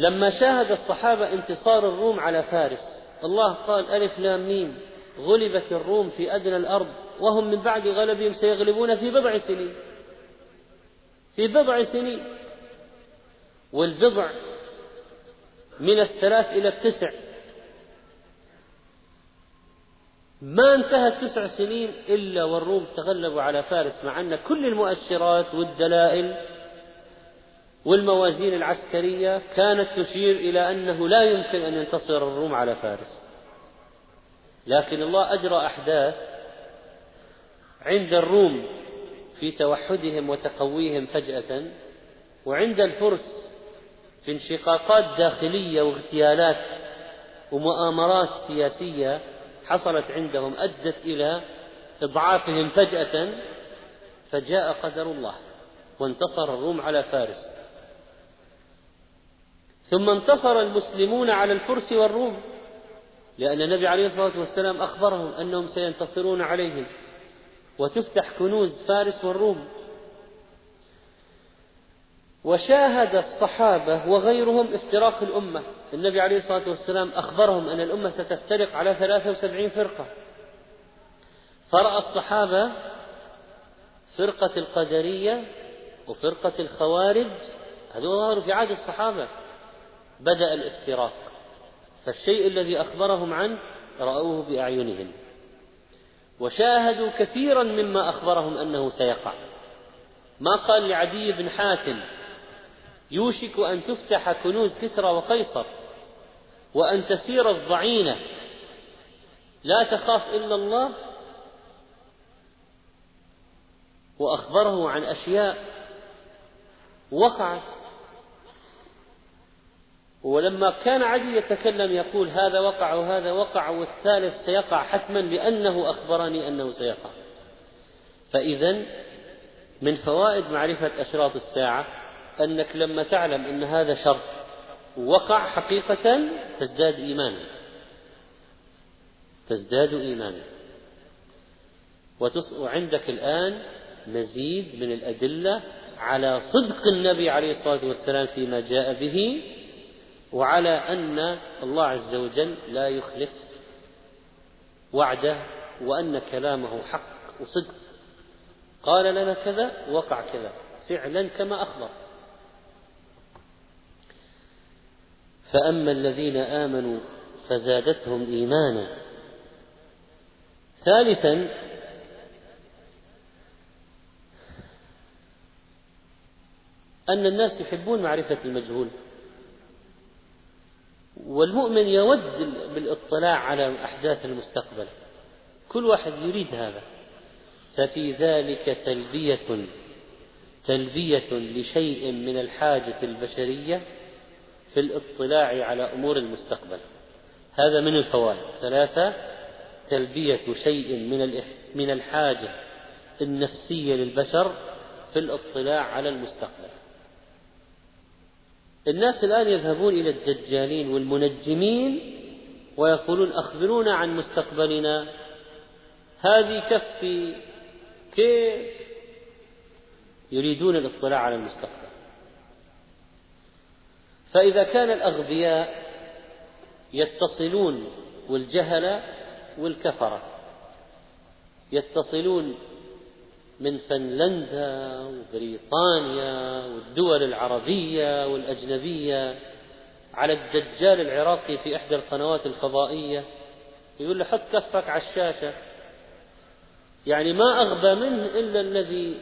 لما شاهد الصحابة انتصار الروم على فارس الله قال ألف لام ميم غلبت الروم في أدنى الأرض وهم من بعد غلبهم سيغلبون في بضع سنين. في بضع سنين. والبضع من الثلاث إلى التسع. ما انتهت تسع سنين إلا والروم تغلبوا على فارس مع أن كل المؤشرات والدلائل والموازين العسكرية كانت تشير إلى أنه لا يمكن أن ينتصر الروم على فارس. لكن الله أجرى أحداث عند الروم في توحدهم وتقويهم فجأة وعند الفرس في انشقاقات داخلية واغتيالات ومؤامرات سياسية حصلت عندهم أدت إلى إضعافهم فجأة فجاء قدر الله وانتصر الروم على فارس. ثم انتصر المسلمون على الفرس والروم لأن النبي عليه الصلاة والسلام أخبرهم أنهم سينتصرون عليهم وتفتح كنوز فارس والروم. وشاهد الصحابة وغيرهم افتراق الأمة. النبي عليه الصلاة والسلام أخبرهم أن الأمة ستفترق على 73 فرقة. فرأى الصحابة فرقة القدرية وفرقة الخوارج هذول ظهروا في عهد الصحابة. بدأ الافتراق. فالشيء الذي أخبرهم عنه رأوه بأعينهم. وشاهدوا كثيرا مما أخبرهم أنه سيقع. ما قال لعدي بن حاتم يوشك أن تفتح كنوز كسرى وقيصر وأن تسير الضعينة. لا تخاف إلا الله. وأخبره عن أشياء وقعت ولما كان عدي يتكلم يقول هذا وقع وهذا وقع والثالث سيقع حتما لأنه أخبرني أنه سيقع. فإذا من فوائد معرفة أشراط الساعة أنك لما تعلم أن هذا شرط وقع حقيقة تزداد إيمانا. تزداد إيمانا. وعندك الآن مزيد من الأدلة على صدق النبي عليه الصلاة والسلام فيما جاء به وعلى أن الله عز وجل لا يخلف وعده وأن كلامه حق وصدق. قال لنا كذا وقع كذا. فعلا كما أخبر. فأما الذين آمنوا فزادتهم إيمانا. ثالثا أن الناس يحبون معرفة المجهول. والمؤمن يود بالاطلاع على أحداث المستقبل. كل واحد يريد هذا. ففي ذلك تلبية تلبية لشيء من الحاجة البشرية في الاطلاع على أمور المستقبل. هذا من الفوائد. ثلاثة تلبية شيء من من الحاجة النفسية للبشر في الاطلاع على المستقبل. الناس الآن يذهبون إلى الدجالين والمنجمين ويقولون أخبرونا عن مستقبلنا. هذه كفي كيف يريدون الاطلاع على المستقبل. فإذا كان الأغبياء يتصلون والجهلة والكفرة يتصلون من فنلندا وبريطانيا والدول العربية والأجنبية على الدجال العراقي في إحدى القنوات الفضائية يقول له حط كفك على الشاشة. يعني ما أغبى منه إلا الذي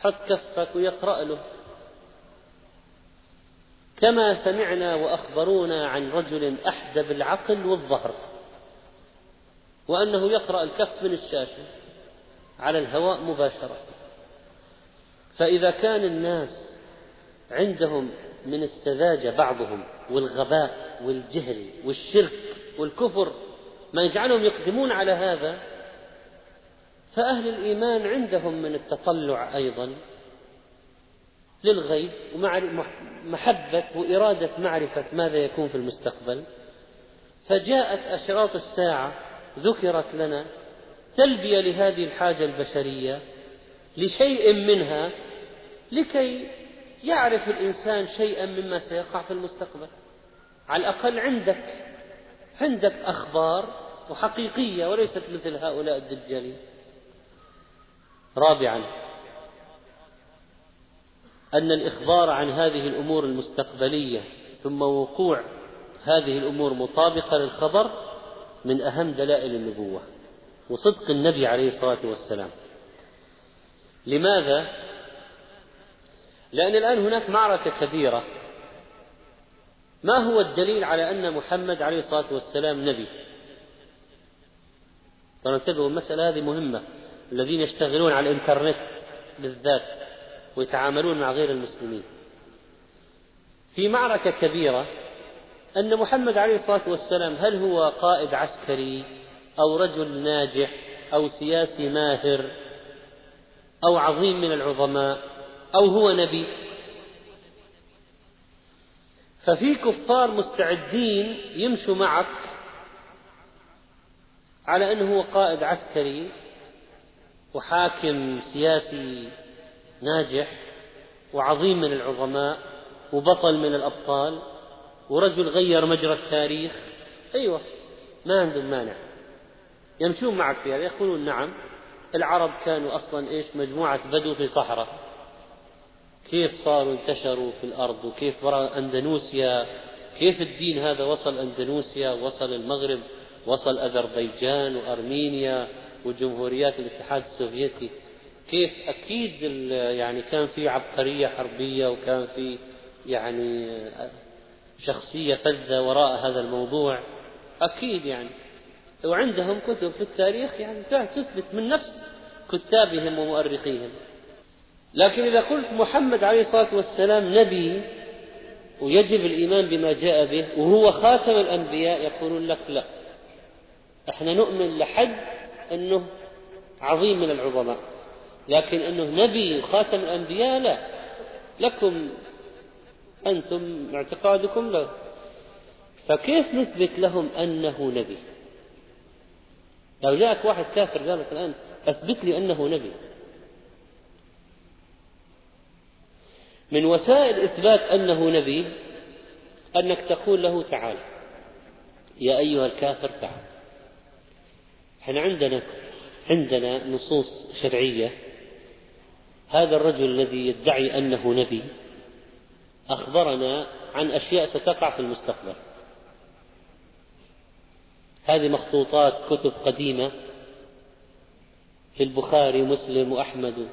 حط كفك ويقرأ له. كما سمعنا وأخبرونا عن رجل أحدب العقل والظهر وأنه يقرأ الكف من الشاشة. على الهواء مباشرة. فإذا كان الناس عندهم من السذاجة بعضهم والغباء والجهل والشرك والكفر ما يجعلهم يقدمون على هذا فأهل الإيمان عندهم من التطلع أيضا للغيب ومحبة وإرادة معرفة ماذا يكون في المستقبل. فجاءت أشراط الساعة ذكرت لنا تلبية لهذه الحاجة البشرية لشيء منها لكي يعرف الإنسان شيئا مما سيقع في المستقبل. على الأقل عندك عندك أخبار وحقيقية وليست مثل هؤلاء الدجالين. رابعا أن الإخبار عن هذه الأمور المستقبلية ثم وقوع هذه الأمور مطابقة للخبر من أهم دلائل النبوة. وصدق النبي عليه الصلاة والسلام. لماذا؟ لأن الآن هناك معركة كبيرة. ما هو الدليل على أن محمد عليه الصلاة والسلام نبي؟ فانتبهوا المسألة هذه مهمة. الذين يشتغلون على الإنترنت بالذات ويتعاملون مع غير المسلمين. في معركة كبيرة أن محمد عليه الصلاة والسلام هل هو قائد عسكري؟ أو رجل ناجح أو سياسي ماهر أو عظيم من العظماء أو هو نبي. ففي كفار مستعدين يمشوا معك على أنه هو قائد عسكري وحاكم سياسي ناجح وعظيم من العظماء وبطل من الأبطال ورجل غير مجرى التاريخ. أيوة ما عندهم مانع. يمشون معك في هذا يقولون نعم. العرب كانوا أصلا إيش؟ مجموعة بدو في صحراء. كيف صاروا انتشروا في الأرض؟ وكيف وراء أندونيسيا؟ كيف الدين هذا وصل أندونيسيا؟ وصل المغرب وصل أذربيجان وأرمينيا وجمهوريات الاتحاد السوفيتي. كيف؟ أكيد يعني كان في عبقرية حربية وكان في يعني شخصية فذة وراء هذا الموضوع. أكيد يعني. وعندهم كتب في التاريخ يعني تثبت من نفس كتابهم ومؤرخيهم. لكن إذا قلت محمد عليه الصلاة والسلام نبي ويجب الإيمان بما جاء به وهو خاتم الأنبياء يقولون لك لا. إحنا نؤمن لحد أنه عظيم من العظماء. لكن أنه نبي خاتم الأنبياء لا. لكم أنتم اعتقادكم له فكيف نثبت لهم أنه نبي؟ لو جاءك واحد كافر قال لك الآن أثبت لي أنه نبي. من وسائل إثبات أنه نبي أنك تقول له تعال. يا أيها الكافر تعال. إحنا عندنا عندنا نصوص شرعية. هذا الرجل الذي يدعي أنه نبي أخبرنا عن أشياء ستقع في المستقبل. هذه مخطوطات كتب قديمة في البخاري ومسلم وأحمد.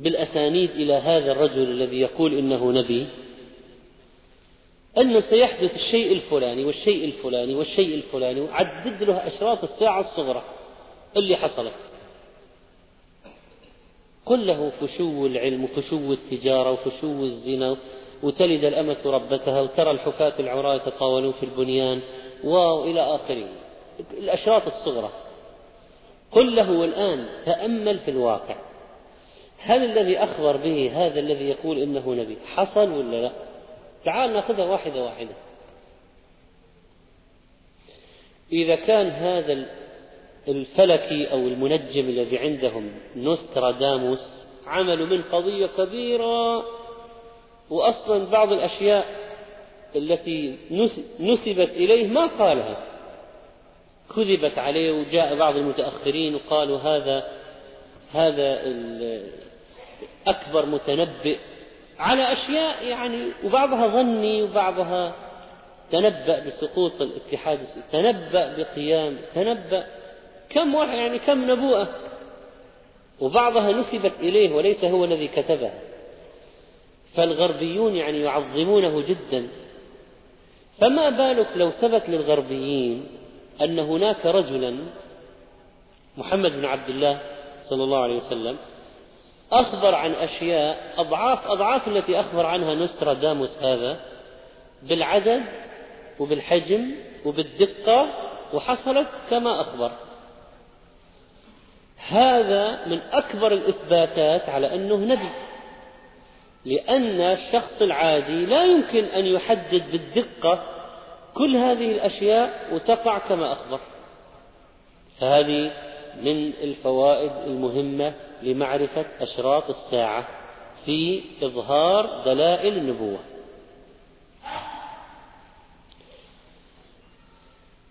بالأسانيد إلى هذا الرجل الذي يقول إنه نبي أنه سيحدث الشيء الفلاني والشيء الفلاني والشيء الفلاني وعدد له أشراط الساعة الصغرى اللي حصلت. قل له فشو العلم وفشو التجارة وفشو الزنا وتلد الأمة ربتها وترى الحفاة العراة يتطاولون في البنيان. وإلى آخره. الأشراط الصغرى. قل له الآن تأمل في الواقع. هل الذي أخبر به هذا الذي يقول إنه نبي حصل ولا لا؟ تعال نأخذها واحدة واحدة. إذا كان هذا الفلكي أو المنجم الذي عندهم نوستراداموس عملوا من قضية كبيرة وأصلا بعض الأشياء التي نسبت إليه ما قالها. كذبت عليه وجاء بعض المتأخرين وقالوا هذا هذا أكبر متنبئ على أشياء يعني وبعضها ظني وبعضها تنبأ بسقوط الاتحاد تنبأ بقيام تنبأ كم واحد يعني كم نبوءة. وبعضها نسبت إليه وليس هو الذي كتبها. فالغربيون يعني يعظمونه جدا. فما بالك لو ثبت للغربيين أن هناك رجلا محمد بن عبد الله صلى الله عليه وسلم أخبر عن أشياء أضعاف أضعاف التي أخبر عنها نوستراداموس هذا بالعدد وبالحجم وبالدقة وحصلت كما أخبر. هذا من أكبر الإثباتات على أنه نبي. لأن الشخص العادي لا يمكن أن يحدد بالدقة كل هذه الأشياء وتقع كما أخبر. فهذه من الفوائد المهمة لمعرفة أشراط الساعة في إظهار دلائل النبوة.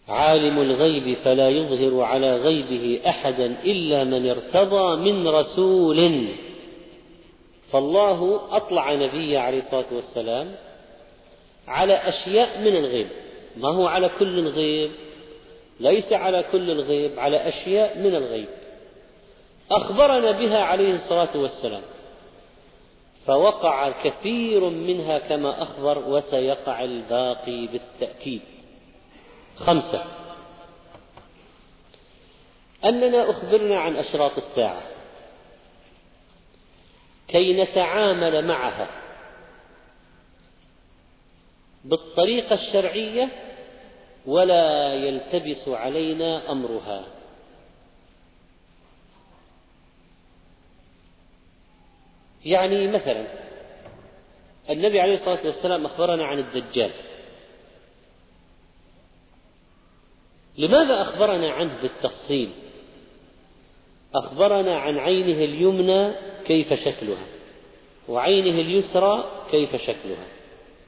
عالم الغيب فلا يظهر على غيبه أحدا إلا من ارتضى من رسول. فالله أطلع نبيه عليه الصلاة والسلام على أشياء من الغيب. ما هو على كل الغيب؟ ليس على كل الغيب على أشياء من الغيب. أخبرنا بها عليه الصلاة والسلام. فوقع كثير منها كما أخبر وسيقع الباقي بالتأكيد. خمسة. أننا أخبرنا عن أشراط الساعة. كي نتعامل معها. بالطريقة الشرعية ولا يلتبس علينا أمرها. يعني مثلا النبي عليه الصلاة والسلام أخبرنا عن الدجال. لماذا أخبرنا عنه بالتفصيل؟ أخبرنا عن عينه اليمنى كيف شكلها. وعينه اليسرى كيف شكلها.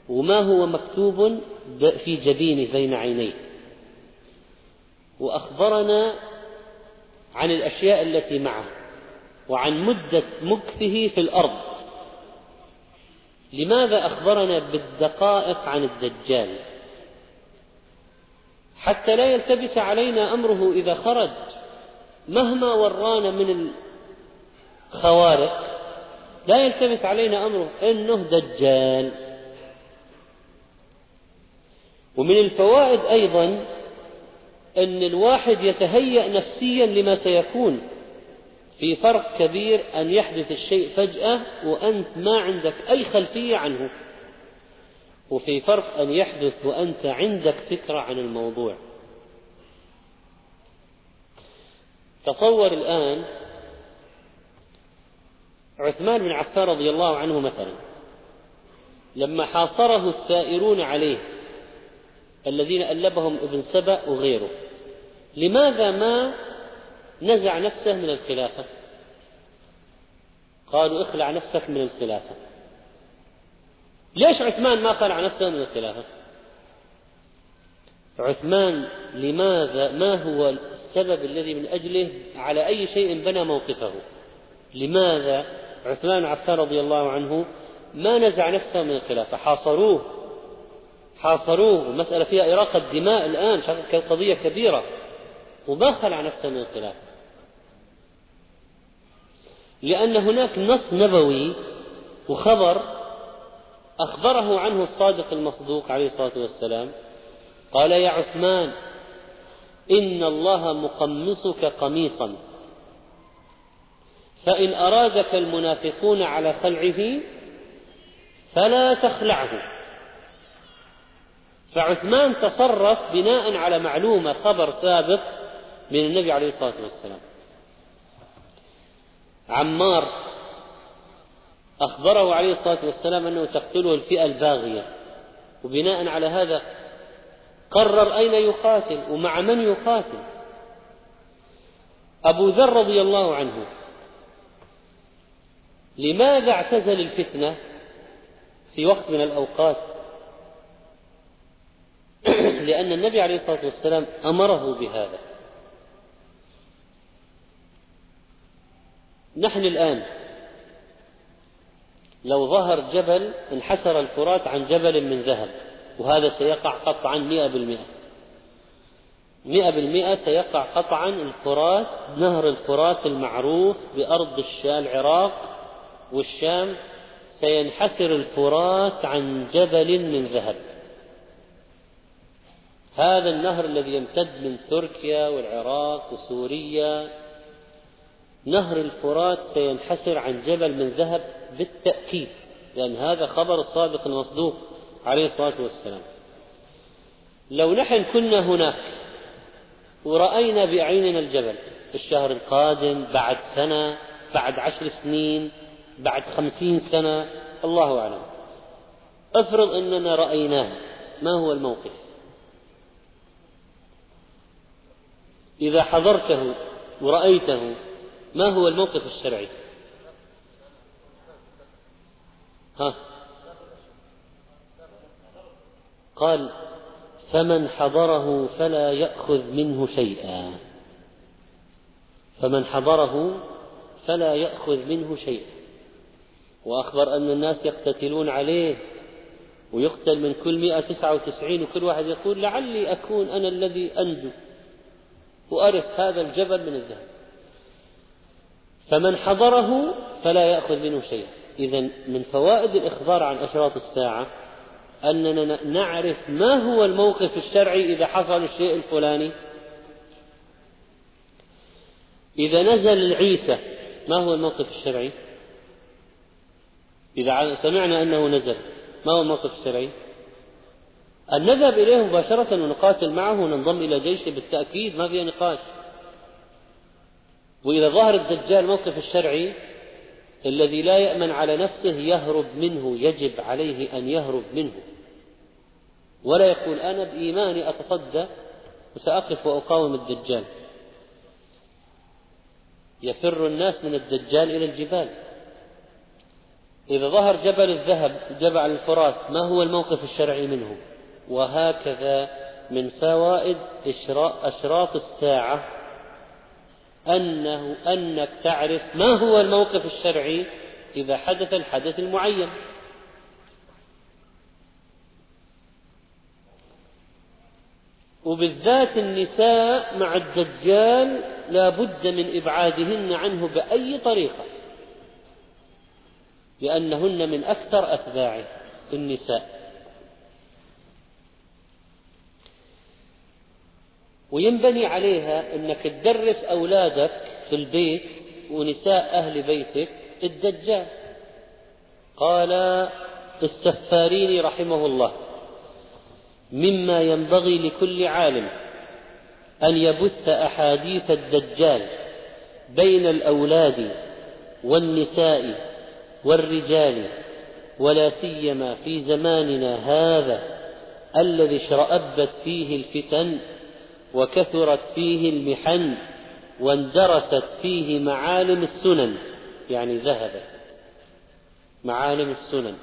وما هو مكتوب في جبينه بين عينيه. وأخبرنا عن الأشياء التي معه. وعن مدة مكثه في الأرض. لماذا أخبرنا بالدقائق عن الدجال؟ حتى لا يلتبس علينا أمره إذا خرج. مهما ورانا من الخوارق لا يلتبس علينا أمره إنه دجال. ومن الفوائد أيضا أن الواحد يتهيأ نفسيا لما سيكون. في فرق كبير أن يحدث الشيء فجأة وأنت ما عندك أي خلفية عنه. وفي فرق أن يحدث وأنت عندك فكرة عن الموضوع. تصور الآن عثمان بن عفان رضي الله عنه مثلا لما حاصره الثائرون عليه الذين ألبهم ابن سبأ وغيره لماذا ما نزع نفسه من الخلافة؟ قالوا اخلع نفسك من الخلافة. ليش عثمان ما خلع نفسه من الخلافة؟ عثمان لماذا ما هو السبب الذي من أجله على أي شيء بنى موقفه؟ لماذا عثمان عفان رضي الله عنه ما نزع نفسه من الخلافة. حاصروه. حاصروه. ومسألة فيها إراقة دماء الآن قضية كبيرة. وما خلع نفسه من الخلافة. لأن هناك نص نبوي وخبر أخبره عنه الصادق المصدوق عليه الصلاة والسلام. قال يا عثمان إن الله مقمصك قميصا. فإن أرادك المنافقون على خلعه فلا تخلعه. فعثمان تصرف بناء على معلومة خبر سابق من النبي عليه الصلاة والسلام. عمار أخبره عليه الصلاة والسلام أنه تقتله الفئة الباغية. وبناء على هذا قرر أين يقاتل ومع من يقاتل. أبو ذر رضي الله عنه لماذا اعتزل الفتنة في وقت من الأوقات؟ لأن النبي عليه الصلاة والسلام أمره بهذا. نحن الآن لو ظهر جبل انحسر الفرات عن جبل من ذهب وهذا سيقع قطعا مئة بالمئة. مئة بالمئة سيقع قطعا الفرات نهر الفرات المعروف بأرض العراق والشام سينحسر الفرات عن جبل من ذهب. هذا النهر الذي يمتد من تركيا والعراق وسوريا نهر الفرات سينحسر عن جبل من ذهب بالتأكيد لأن هذا خبر الصادق المصدوق عليه الصلاة والسلام. لو نحن كنا هناك ورأينا بأعيننا الجبل في الشهر القادم بعد سنة بعد عشر سنين بعد خمسين سنة الله أعلم. افرض أننا رأيناه ما هو الموقف؟ إذا حضرته ورأيته ما هو الموقف الشرعي؟ ها؟ قال فمن حضره فلا يأخذ منه شيئا. فمن حضره فلا يأخذ منه شيئا. وأخبر أن الناس يقتتلون عليه ويقتل من كل مئة تسعة وتسعين وكل واحد يقول لعلي أكون أنا الذي أنجو وأرث هذا الجبل من الذهب. فمن حضره فلا يأخذ منه شيئا. إذا من فوائد الإخبار عن أشراط الساعة أننا نعرف ما هو الموقف الشرعي إذا حصل الشيء الفلاني. إذا نزل عيسى ما هو الموقف الشرعي؟ إذا سمعنا أنه نزل. ما هو الموقف الشرعي أن نذهب إليه مباشرة ونقاتل معه وننضم إلى جيشه بالتأكيد. ما فيها نقاش. وإذا ظهر الدجال موقف الشرعي الذي لا يأمن على نفسه يهرب منه يجب عليه أن يهرب منه. ولا يقول أنا بإيماني أتصدى وسأقف وأقاوم الدجال. يفر الناس من الدجال إلى الجبال. إذا ظهر جبل الذهب جبل الفرات ما هو الموقف الشرعي منه؟ وهكذا من فوائد أشراط الساعة أنه أنك تعرف ما هو الموقف الشرعي إذا حدث الحدث المعين. وبالذات النساء مع الدجال لا بد من إبعادهن عنه بأي طريقة. لأنهن من أكثر أتباعه النساء. وينبني عليها أنك تدرس أولادك في البيت ونساء أهل بيتك الدجال. قال السفارين رحمه الله مما ينبغي لكل عالم أن يبث أحاديث الدجال بين الأولاد والنساء والرجال ولا سيما في زماننا هذا الذي اشرأبت فيه الفتن وكثرت فيه المحن واندرست فيه معالم السنن. يعني ذهبت معالم السنن.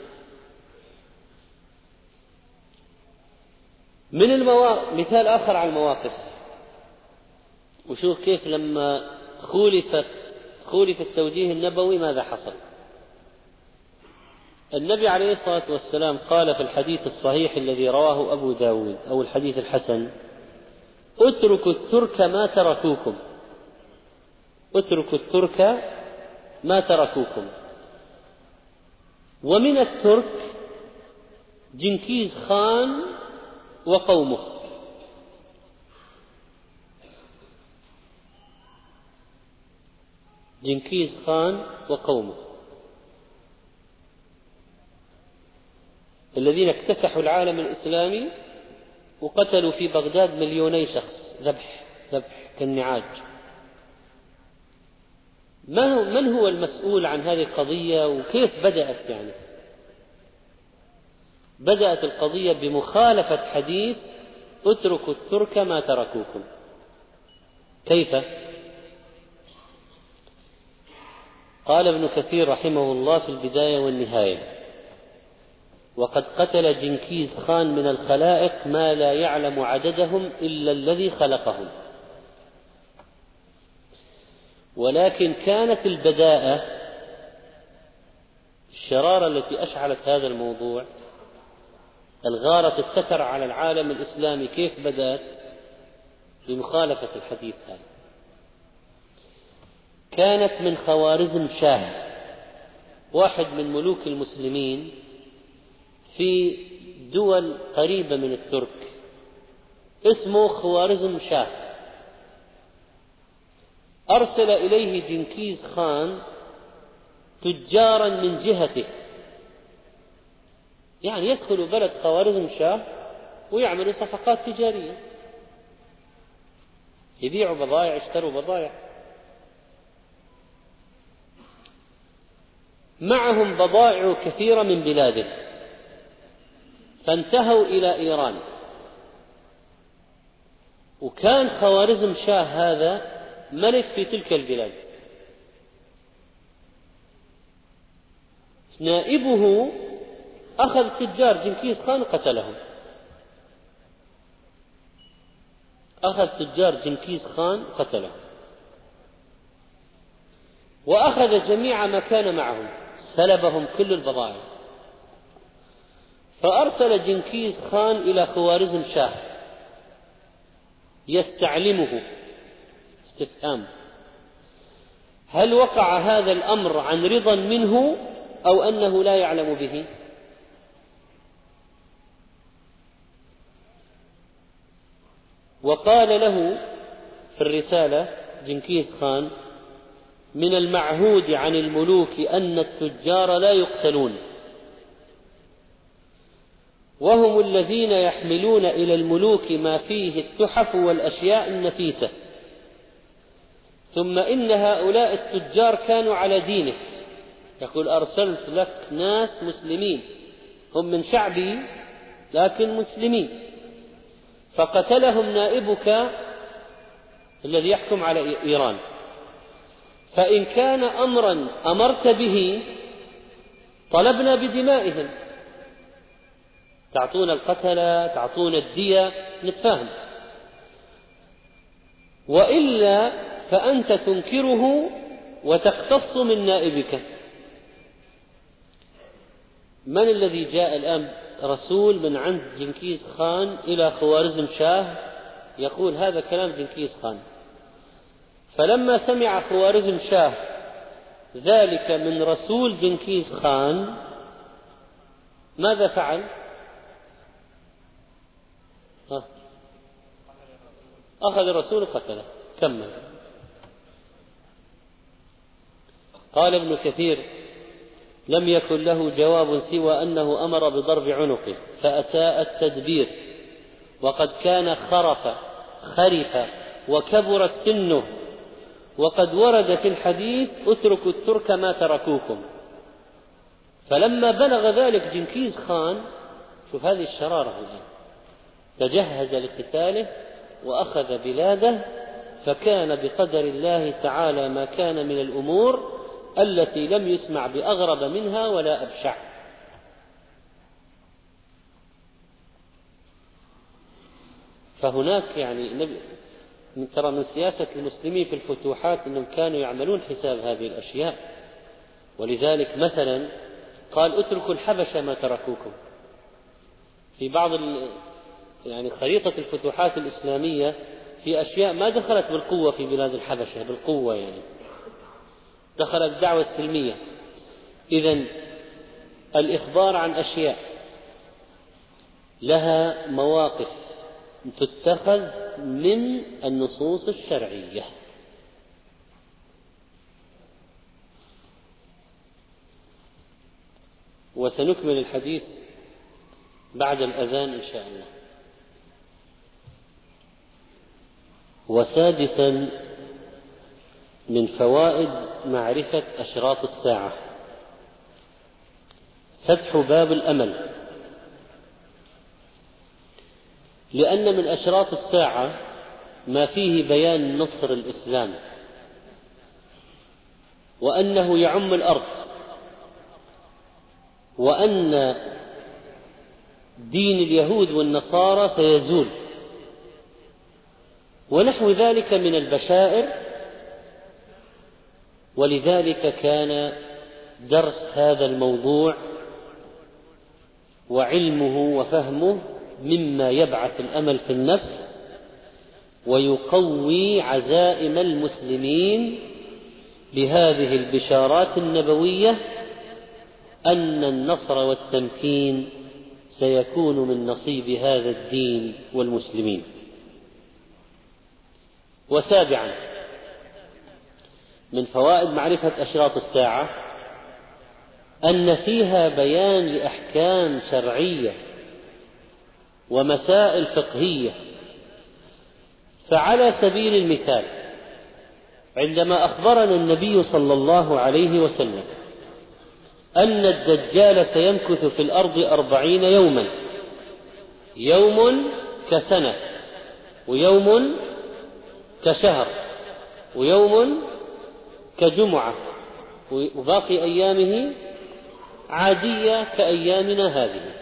من المواقف مثال آخر على المواقف. وشوف كيف لما خولفت خولف التوجيه النبوي ماذا حصل؟ النبي عليه الصلاة والسلام قال في الحديث الصحيح الذي رواه أبو داود أو الحديث الحسن اتركوا الترك ما تركوكم. اتركوا الترك ما تركوكم. ومن الترك جنكيز خان وقومه. جنكيز خان وقومه. الذين اكتسحوا العالم الإسلامي وقتلوا في بغداد مليوني شخص ذبح ذبح كالنعاج. ما هو من هو المسؤول عن هذه القضية وكيف بدأت يعني؟ بدأت القضية بمخالفة حديث اتركوا الترك ما تركوكم كيف؟ قال ابن كثير رحمه الله في البداية والنهاية وقد قتل جنكيز خان من الخلائق ما لا يعلم عددهم إلا الذي خلقهم. ولكن كانت البداءة الشرارة التي أشعلت هذا الموضوع الغارة التتر على العالم الإسلامي كيف بدأت؟ بمخالفة الحديث هذا. كانت من خوارزم شاه واحد من ملوك المسلمين في دول قريبة من الترك. اسمه خوارزم شاه. أرسل إليه جنكيز خان تجارا من جهته. يعني يدخل بلد خوارزم شاه ويعملوا صفقات تجارية. يبيعوا بضائع يشتروا بضائع. معهم بضائع كثيرة من بلاده. فانتهوا إلى إيران. وكان خوارزم شاه هذا ملك في تلك البلاد. نائبه أخذ تجار جنكيز خان وقتلهم. أخذ تجار جنكيز خان وقتلهم. وأخذ جميع ما كان معهم. سلبهم كل البضائع. فأرسل جنكيز خان إلى خوارزم شاه يستعلمه. استفهام. هل وقع هذا الأمر عن رضا منه أو أنه لا يعلم به؟ وقال له في الرسالة جنكيز خان من المعهود عن الملوك أن التجار لا يقتلون. وهم الذين يحملون إلى الملوك ما فيه التحف والأشياء النفيسة. ثم إن هؤلاء التجار كانوا على دينك. يقول أرسلت لك ناس مسلمين. هم من شعبي لكن مسلمين. فقتلهم نائبك الذي يحكم على إيران. فإن كان أمرا أمرت به طلبنا بدمائهم. تعطون القتلة تعطون الدية نتفاهم. وإلا فأنت تنكره وتقتص من نائبك. من الذي جاء الآن رسول من عند جنكيز خان إلى خوارزم شاه يقول هذا كلام جنكيز خان. فلما سمع خوارزم شاه ذلك من رسول جنكيز خان ماذا فعل؟ أخذ الرسول قتله كمل قال ابن كثير لم يكن له جواب سوى أنه أمر بضرب عنقه فأساء التدبير. وقد كان خرف خرف وكبرت سنه. وقد ورد في الحديث اتركوا الترك ما تركوكم. فلما بلغ ذلك جنكيز خان شوف هذه الشرارة الآن تجهز لقتاله وأخذ بلاده فكان بقدر الله تعالى ما كان من الأمور التي لم يسمع بأغرب منها ولا أبشع. فهناك يعني ترى من سياسة المسلمين في الفتوحات أنهم كانوا يعملون حساب هذه الأشياء. ولذلك مثلا قال اتركوا الحبشة ما تركوكم. في بعض يعني خريطة الفتوحات الإسلامية في أشياء ما دخلت بالقوة في بلاد الحبشة بالقوة يعني. دخلت الدعوة السلمية. إذا الإخبار عن أشياء لها مواقف تتخذ من النصوص الشرعية. وسنكمل الحديث بعد الأذان إن شاء الله. وسادسا من فوائد معرفة أشراط الساعة. فتح باب الأمل. لأن من أشراط الساعة ما فيه بيان نصر الإسلام وأنه يعم الأرض وأن دين اليهود والنصارى سيزول. ونحو ذلك من البشائر ولذلك كان درس هذا الموضوع وعلمه وفهمه مما يبعث الأمل في النفس ويقوي عزائم المسلمين بهذه البشارات النبوية أن النصر والتمكين سيكون من نصيب هذا الدين والمسلمين. وسابعا من فوائد معرفة أشراط الساعة أن فيها بيان لأحكام شرعية ومسائل فقهية. فعلى سبيل المثال عندما أخبرنا النبي صلى الله عليه وسلم أن الدجال سيمكث في الأرض أربعين يوما يوم كسنة ويوم كشهر ويوم كجمعة وباقي أيامه عادية كأيامنا هذه.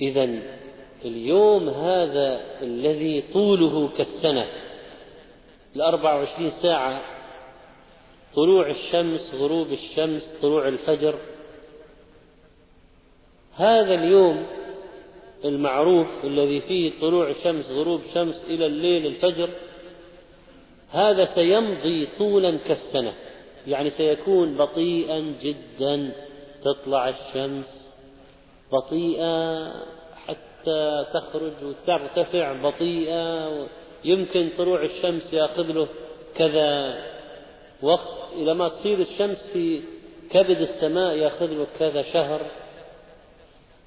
إذا اليوم هذا الذي طوله كالسنة الأربع وعشرين ساعة طلوع الشمس غروب الشمس طلوع الفجر هذا اليوم المعروف الذي فيه طلوع شمس غروب شمس إلى الليل الفجر هذا سيمضي طولا كالسنة. يعني سيكون بطيئا جدا تطلع الشمس بطيئة حتى تخرج وترتفع بطيئة يمكن طلوع الشمس يأخذ له كذا وقت. إلى ما تصير الشمس في كبد السماء يأخذ له كذا شهر.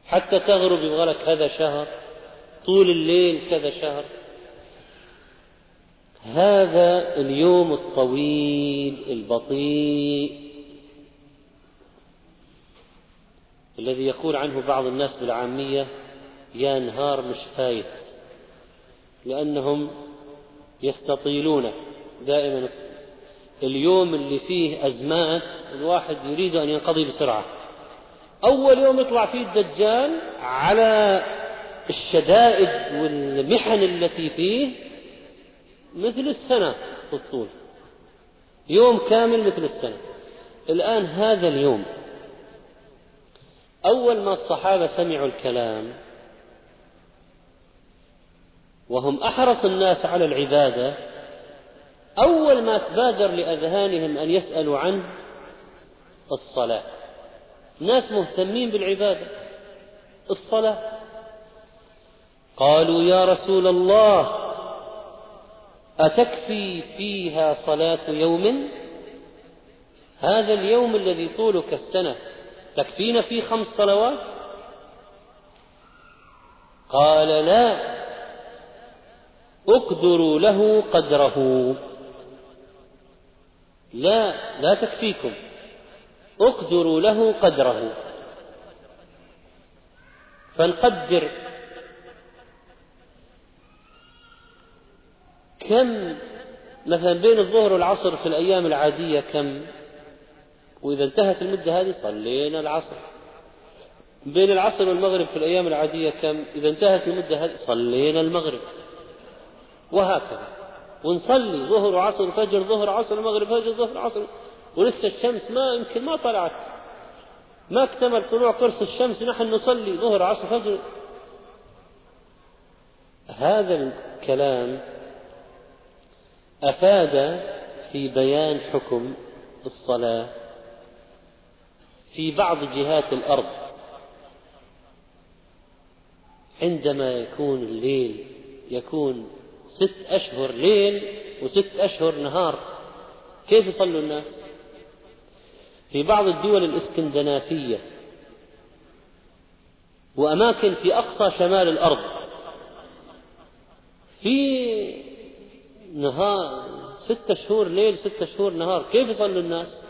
حتى تغرب يبغى لك كذا شهر طول الليل كذا شهر. هذا اليوم الطويل البطيء الذي يقول عنه بعض الناس بالعامية يا نهار مش فايت. لأنهم يستطيلون دائما. اليوم اللي فيه أزمات الواحد يريد أن ينقضي بسرعة. أول يوم يطلع فيه الدجال على الشدائد والمحن التي فيه مثل السنة في الطول. يوم كامل مثل السنة. الآن هذا اليوم أول ما الصحابة سمعوا الكلام وهم أحرص الناس على العبادة أول ما تبادر لأذهانهم أن يسألوا عنه الصلاة. ناس مهتمين بالعبادة. الصلاة. قالوا يا رسول الله أتكفي فيها صلاة يوم؟ هذا اليوم الذي طوله كالسنة تكفينا فيه خمس صلوات؟ قال لا اقدروا له قدره. لا لا تكفيكم. اقدروا له قدره. فنقدر كم؟ مثلا بين الظهر والعصر في الأيام العادية كم؟ وإذا انتهت المدة هذه صلينا العصر. بين العصر والمغرب في الأيام العادية كم؟ إذا انتهت المدة هذه صلينا المغرب. وهكذا. ونصلي ظهر وعصر فجر ظهر عصر مغرب فجر ظهر عصر. ولسه الشمس ما يمكن ما طلعت. ما اكتمل طلوع قرص الشمس نحن نصلي ظهر عصر فجر هذا الكلام أفاد في بيان حكم الصلاة في بعض جهات الأرض. عندما يكون الليل يكون ست أشهر ليل وست أشهر نهار كيف يصلوا الناس؟ في بعض الدول الإسكندنافية وأماكن في أقصى شمال الأرض. في نهار ستة شهور ليل ستة شهور نهار كيف يصلوا الناس؟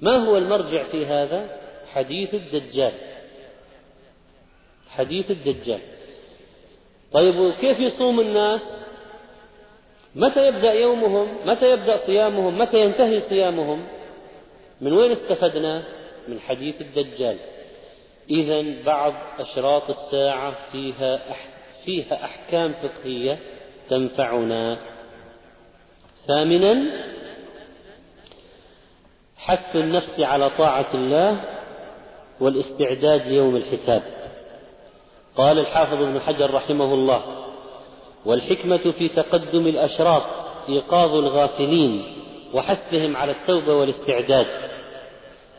ما هو المرجع في هذا؟ حديث الدجال. حديث الدجال. طيب وكيف يصوم الناس؟ متى يبدأ يومهم؟ متى يبدأ صيامهم؟ متى ينتهي صيامهم؟ من وين استفدنا؟ من حديث الدجال. إذا بعض أشراط الساعة فيها فيها أحكام فقهية تنفعنا. ثامنا حث النفس على طاعة الله والاستعداد ليوم الحساب. قال الحافظ ابن حجر رحمه الله والحكمة في تقدم الأشراط إيقاظ الغافلين وحثهم على التوبة والاستعداد.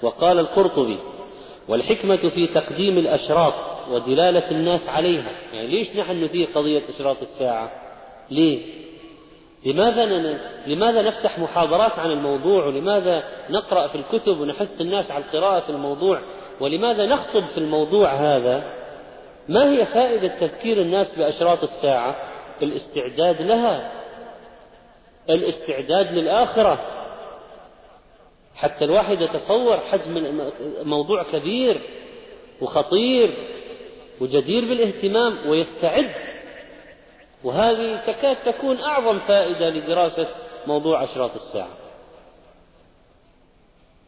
وقال القرطبي والحكمة في تقديم الأشراط ودلالة الناس عليها. يعني ليش نحن نثير قضية أشراط الساعة؟ ليه؟ لماذا لماذا نفتح محاضرات عن الموضوع؟ ولماذا نقرأ في الكتب ونحث الناس على القراءة في الموضوع؟ ولماذا نخطب في الموضوع هذا؟ ما هي فائدة تذكير الناس بأشراط الساعة؟ الاستعداد لها. الاستعداد للآخرة. حتى الواحد يتصور حجم موضوع كبير وخطير وجدير بالاهتمام ويستعد. وهذه تكاد تكون أعظم فائدة لدراسة موضوع أشراط الساعة.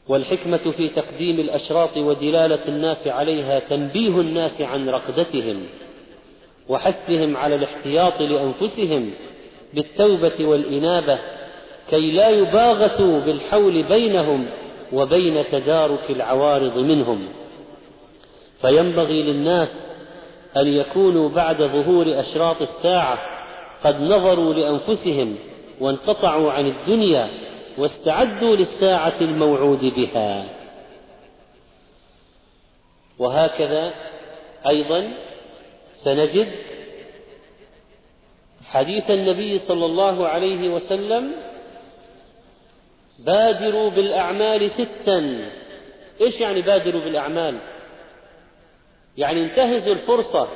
والحكمة في تقديم الأشراط ودلالة الناس عليها تنبيه الناس عن رقدتهم وحثهم على الاحتياط لأنفسهم بالتوبة والإنابة كي لا يباغتوا بالحول بينهم وبين تدارك العوارض منهم. فينبغي للناس أن يكونوا بعد ظهور أشراط الساعة قد نظروا لأنفسهم وانقطعوا عن الدنيا واستعدوا للساعة الموعود بها. وهكذا أيضا سنجد حديث النبي صلى الله عليه وسلم بادروا بالأعمال ستا. إيش يعني بادروا بالأعمال؟ يعني انتهزوا الفرصة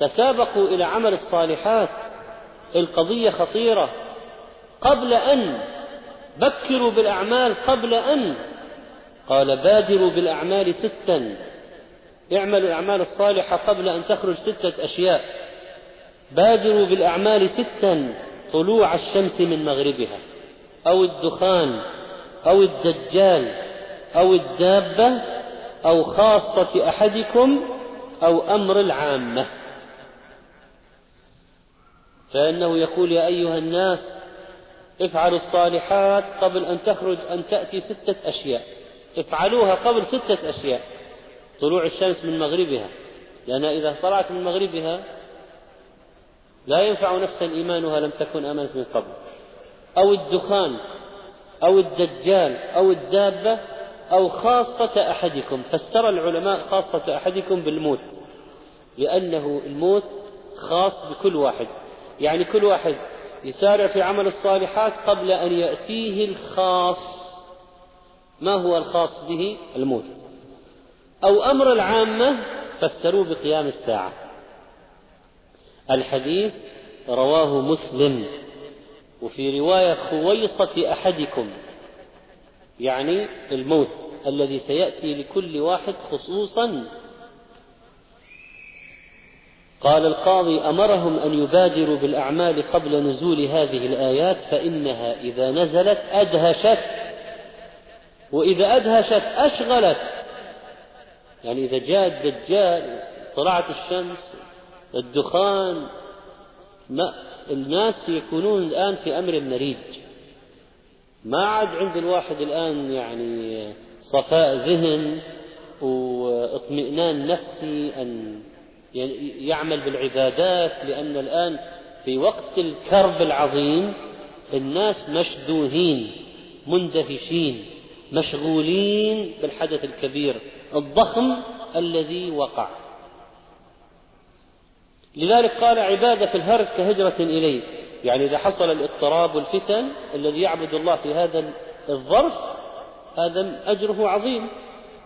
تسابقوا إلى عمل الصالحات القضية خطيرة. قبل أن بكروا بالأعمال قبل أن. قال بادروا بالأعمال ستا. اعملوا الأعمال الصالحة قبل أن تخرج ستة أشياء. بادروا بالأعمال ستا طلوع الشمس من مغربها. أو الدخان أو الدجال أو الدابة أو خاصة أحدكم أو أمر العامة. فإنه يقول يا أيها الناس افعلوا الصالحات قبل أن تخرج أن تأتي ستة أشياء. افعلوها قبل ستة أشياء. طلوع الشمس من مغربها. لأن إذا طلعت من مغربها لا ينفع نفسا إيمانها لم تكن آمنت من قبل. أو الدخان أو الدجال أو الدابة أو خاصة أحدكم. فسر العلماء خاصة أحدكم بالموت لأنه الموت خاص بكل واحد. يعني كل واحد يسارع في عمل الصالحات قبل أن يأتيه الخاص. ما هو الخاص به؟ الموت. أو أمر العامة فسروه بقيام الساعة. الحديث رواه مسلم. وفي رواية خويصة أحدكم يعني الموت الذي سيأتي لكل واحد خصوصا. قال القاضي أمرهم أن يبادروا بالأعمال قبل نزول هذه الآيات فإنها إذا نزلت أدهشت. وإذا أدهشت أشغلت. يعني إذا جاء الدجال طلعت الشمس الدخان ما الناس يكونون الآن في أمر مريج ما عاد عند الواحد الآن يعني صفاء ذهن واطمئنان نفسي أن يعمل بالعبادات لأن الآن في وقت الكرب العظيم الناس مشدوهين مندهشين مشغولين بالحدث الكبير الضخم الذي وقع. لذلك قال عبادة الهرج كهجرة إليه. يعني إذا حصل الاضطراب والفتن الذي يعبد الله في هذا الظرف هذا أجره عظيم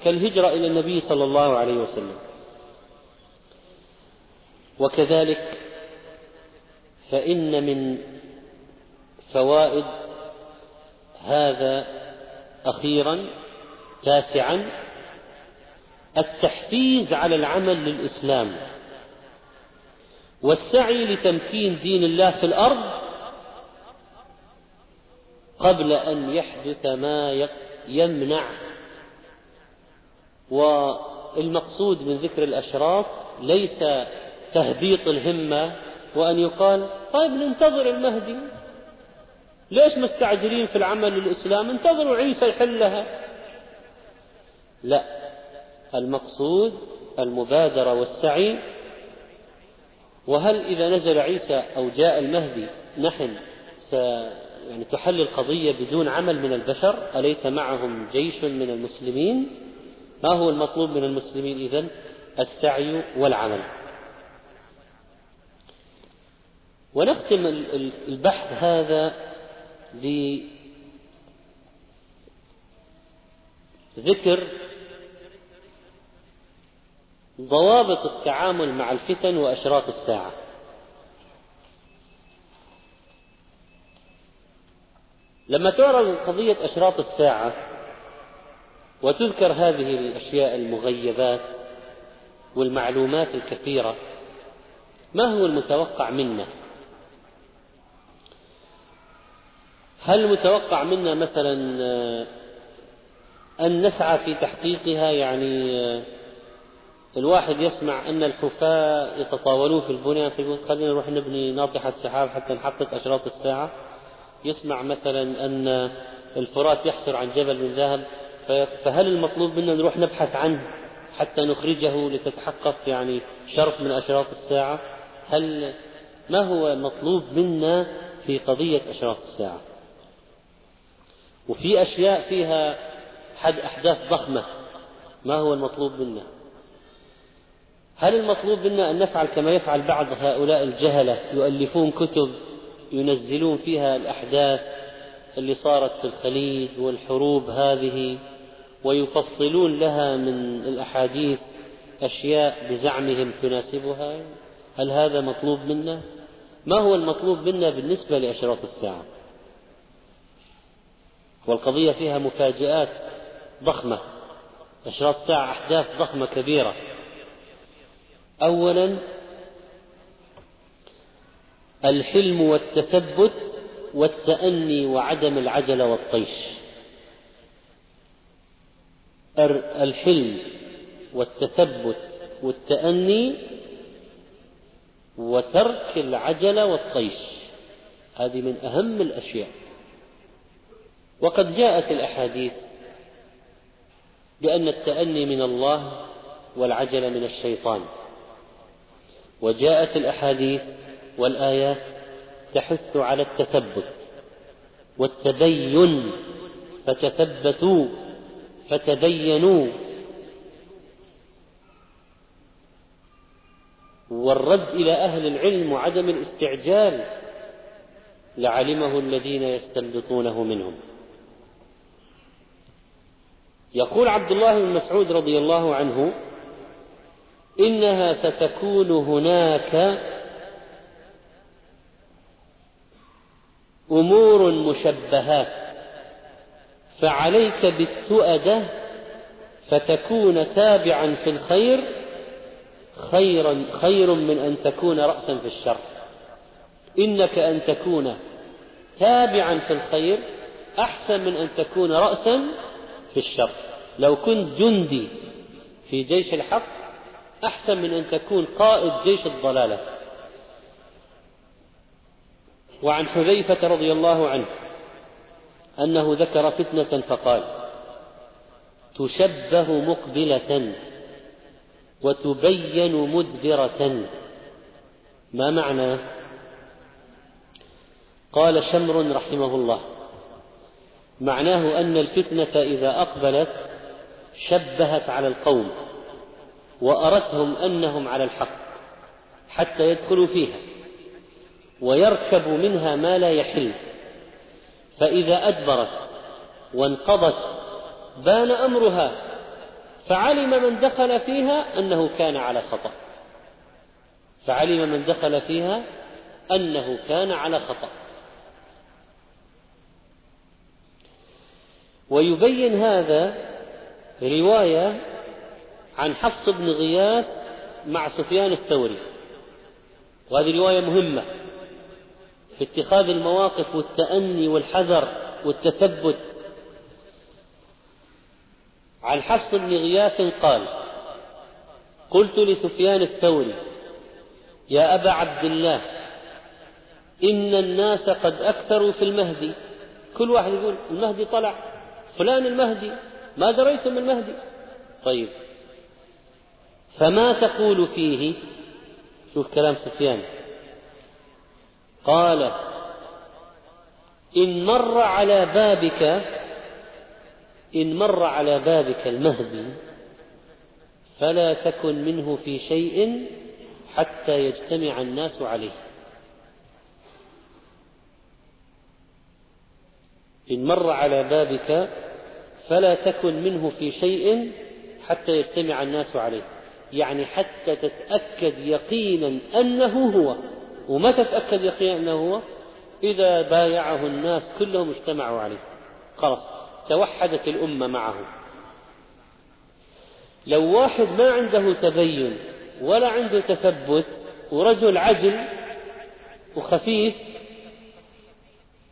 كالهجرة إلى النبي صلى الله عليه وسلم. وكذلك فإن من فوائد هذا أخيرا تاسعا التحفيز على العمل للإسلام. والسعي لتمكين دين الله في الأرض قبل أن يحدث ما يمنع. والمقصود من ذكر الأشراف ليس تهبيط الهمة وأن يقال طيب ننتظر المهدي. ليش مستعجلين في العمل للإسلام انتظروا عيسى يحلها لا المقصود المبادرة والسعي وهل إذا نزل عيسى أو جاء المهدي نحن س يعني تحل القضية بدون عمل من البشر؟ أليس معهم جيش من المسلمين؟ ما هو المطلوب من المسلمين إذن السعي والعمل. ونختم البحث هذا بذكر ضوابط التعامل مع الفتن وأشراط الساعة. لما تعرض قضية أشراط الساعة وتذكر هذه الأشياء المغيبات والمعلومات الكثيرة ما هو المتوقع منا؟ هل المتوقع منا مثلا أن نسعى في تحقيقها؟ يعني الواحد يسمع أن الحفاة يتطاولون في البنيان فيقول خلينا نروح نبني ناطحة سحاب حتى نحقق أشراط الساعة. يسمع مثلا أن الفرات يحسر عن جبل من ذهب فهل المطلوب منا نروح نبحث عنه حتى نخرجه لتتحقق يعني شرط من أشراط الساعة؟ هل ما هو مطلوب منا في قضية أشراط الساعة؟ وفي أشياء فيها حد أحداث ضخمة ما هو المطلوب منا؟ هل المطلوب منا أن نفعل كما يفعل بعض هؤلاء الجهلة يؤلفون كتب ينزلون فيها الأحداث اللي صارت في الخليج والحروب هذه ويفصلون لها من الأحاديث أشياء بزعمهم تناسبها هل هذا مطلوب منا؟ ما هو المطلوب منا بالنسبة لأشراط الساعة؟ والقضية فيها مفاجآت ضخمة أشراط الساعة أحداث ضخمة كبيرة أولا الحلم والتثبت والتأني وعدم العجلة والطيش. الحلم والتثبت والتأني وترك العجلة والطيش. هذه من أهم الأشياء. وقد جاءت الأحاديث بأن التأني من الله والعجلة من الشيطان. وجاءت الأحاديث والآيات تحث على التثبت والتبين فتثبتوا فتبينوا. والرد إلى أهل العلم وعدم الاستعجال لعلمه الذين يستنبطونه منهم. يقول عبد الله بن مسعود رضي الله عنه إنها ستكون هناك أمور مشبهات فعليك بالتؤدة فتكون تابعا في الخير خيرا خير من أن تكون رأسا في الشر. إنك أن تكون تابعا في الخير أحسن من أن تكون رأسا في الشر. لو كنت جندي في جيش الحق أحسن من أن تكون قائد جيش الضلالة. وعن حذيفة رضي الله عنه أنه ذكر فتنة فقال تشبه مقبلة وتبين مدبرة. ما معنى؟ قال شمر رحمه الله معناه أن الفتنة إذا أقبلت شبهت على القوم. وأرتهم أنهم على الحق حتى يدخلوا فيها ويركب منها ما لا يحل. فإذا أدبرت وانقضت بان أمرها فعلم من دخل فيها أنه كان على خطأ. فعلم من دخل فيها أنه كان على خطأ. ويبين هذا رواية عن حفص بن غياث مع سفيان الثوري. وهذه رواية مهمة. في اتخاذ المواقف والتأني والحذر والتثبت. عن حفص بن غياث قال قلت لسفيان الثوري يا أبا عبد الله إن الناس قد أكثروا في المهدي. كل واحد يقول المهدي طلع. فلان المهدي ما دريتم المهدي. طيب. فما تقول فيه؟ شوف كلام سفيان. قال إن مر على بابك إن مر على بابك المهدي فلا تكن منه في شيء حتى يجتمع الناس عليه. إن مر على بابك فلا تكن منه في شيء حتى يجتمع الناس عليه. يعني حتى تتأكد يقينا أنه هو. وما تتأكد يقينا أنه هو؟ إذا بايعه الناس كلهم اجتمعوا عليه. خلاص توحدت الأمة معه. لو واحد ما عنده تبين ولا عنده تثبت ورجل عجل وخفيف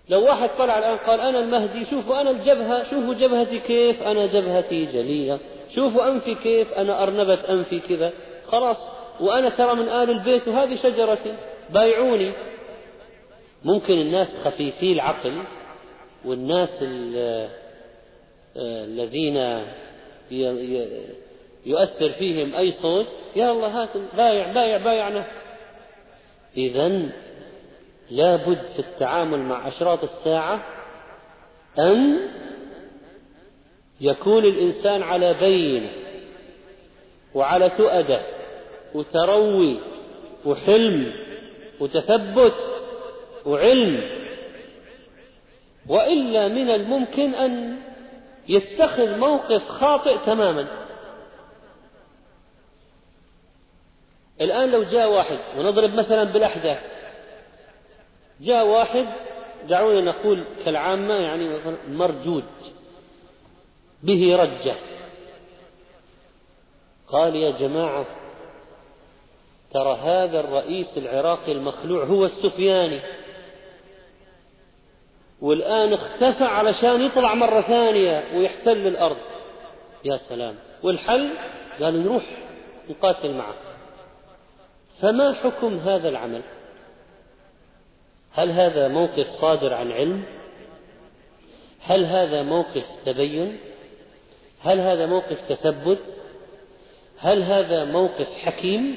لو واحد طلع الآن قال أنا المهدي شوفوا أنا الجبهة شوفوا جبهتي كيف أنا جبهتي جلية شوفوا أنفي كيف أنا أرنبة أنفي كذا. خلاص. وأنا ترى من آل البيت وهذه شجرتي. بايعوني. ممكن الناس خفيفي العقل والناس الذين يؤثر فيهم أي صوت يا الله هات بايع بايع بايعنا. إذا لابد في التعامل مع أشراط الساعة أن يكون الإنسان على بين وعلى تؤدة وتروي وحلم وتثبت وعلم وإلا من الممكن أن يتخذ موقف خاطئ تماما. الآن لو جاء واحد ونضرب مثلا بالأحداث جاء واحد دعونا نقول كالعامة يعني مرجود به رجة. قال يا جماعة ترى هذا الرئيس العراقي المخلوع هو السفياني. والآن اختفى علشان يطلع مرة ثانية ويحتل الأرض. يا سلام. والحل؟ قالوا نروح نقاتل معه. فما حكم هذا العمل؟ هل هذا موقف صادر عن علم؟ هل هذا موقف تبين؟ هل هذا موقف تثبت؟ هل هذا موقف حكيم؟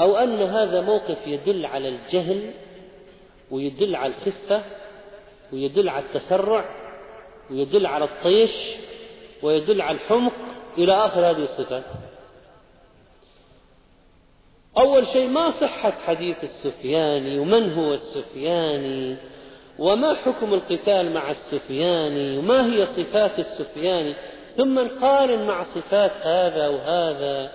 أو أن هذا موقف يدل على الجهل ويدل على الخفة ويدل على التسرع ويدل على الطيش ويدل على الحمق إلى آخر هذه الصفات. أول شيء ما صحة حديث السفياني ومن هو السفياني وما حكم القتال مع السفياني وما هي صفات السفياني ثم نقارن مع صفات هذا وهذا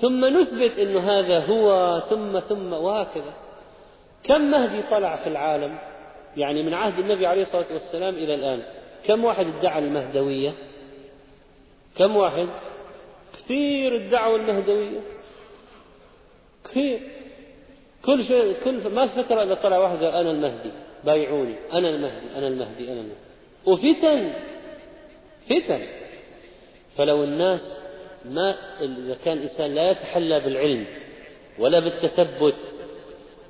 ثم نثبت أن هذا هو ثم ثم وهكذا. كم مهدي طلع في العالم؟ يعني من عهد النبي عليه الصلاة والسلام إلى الآن كم واحد ادعى المهدوية؟ كم واحد؟ كثير ادعوا المهدوية. كثير. كل شيء كل ما فترة إلا طلع واحد قال أنا المهدي بايعوني أنا المهدي أنا المهدي أنا المهدي. وفتن فتن. فلو الناس ما إذا كان الإنسان لا يتحلى بالعلم ولا بالتثبت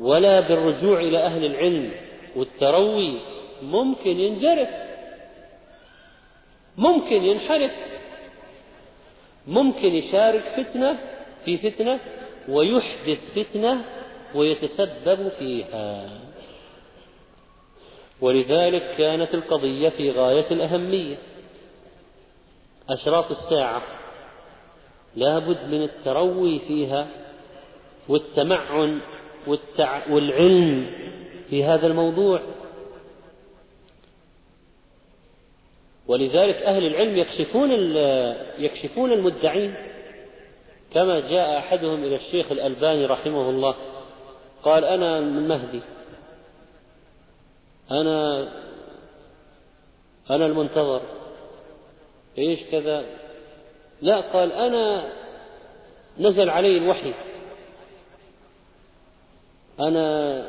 ولا بالرجوع إلى أهل العلم والتروي ممكن ينجرف. ممكن ينحرف. ممكن يشارك فتنة في فتنة ويحدث فتنة ويتسبب فيها. ولذلك كانت القضية في غاية الأهمية. أشراط الساعة لابد من التروي فيها والتمعن والتع... والعلم في هذا الموضوع. ولذلك أهل العلم يكشفون يكشفون المدعين كما جاء أحدهم إلى الشيخ الألباني رحمه الله قال أنا المهدي أنا أنا المنتظر. إيش كذا؟ لا قال أنا نزل علي الوحي. أنا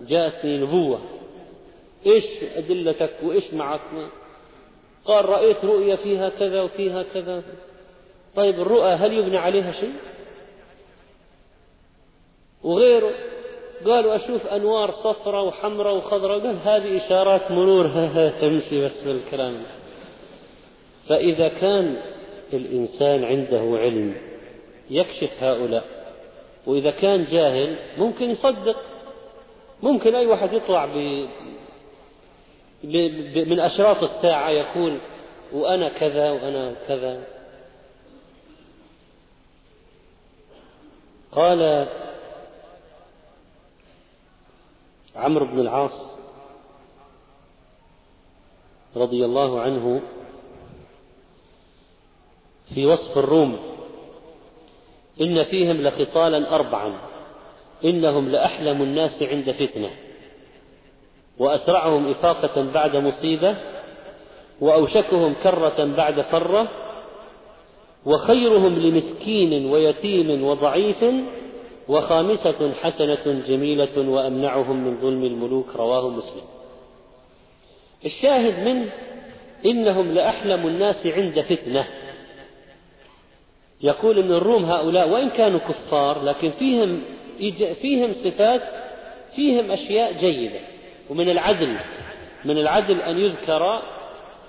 جاءتني نبوة. إيش أدلتك وإيش معك قال رأيت رؤيا فيها كذا وفيها كذا. طيب الرؤى هل يبنى عليها شيء؟ وغيره. قالوا أشوف أنوار صفراء وحمراء وخضراء قال هذه إشارات مرور تمشي بس بالكلام. فإذا كان الإنسان عنده علم يكشف هؤلاء وإذا كان جاهل ممكن يصدق ممكن أي واحد يطلع ب... ب... من أشراط الساعة يقول وأنا كذا وأنا كذا. قال عمرو بن العاص رضي الله عنه في وصف الروم. إن فيهم لخصالا أربعا. إنهم لأحلم الناس عند فتنة. وأسرعهم إفاقة بعد مصيبة. وأوشكهم كرة بعد فرة. وخيرهم لمسكين ويتيم وضعيف. وخامسة حسنة جميلة وأمنعهم من ظلم الملوك. رواه مسلم. الشاهد منه إنهم لأحلم الناس عند فتنة. يقول ابن الروم هؤلاء وإن كانوا كفار لكن فيهم فيهم صفات فيهم أشياء جيدة. ومن العدل من العدل أن يذكر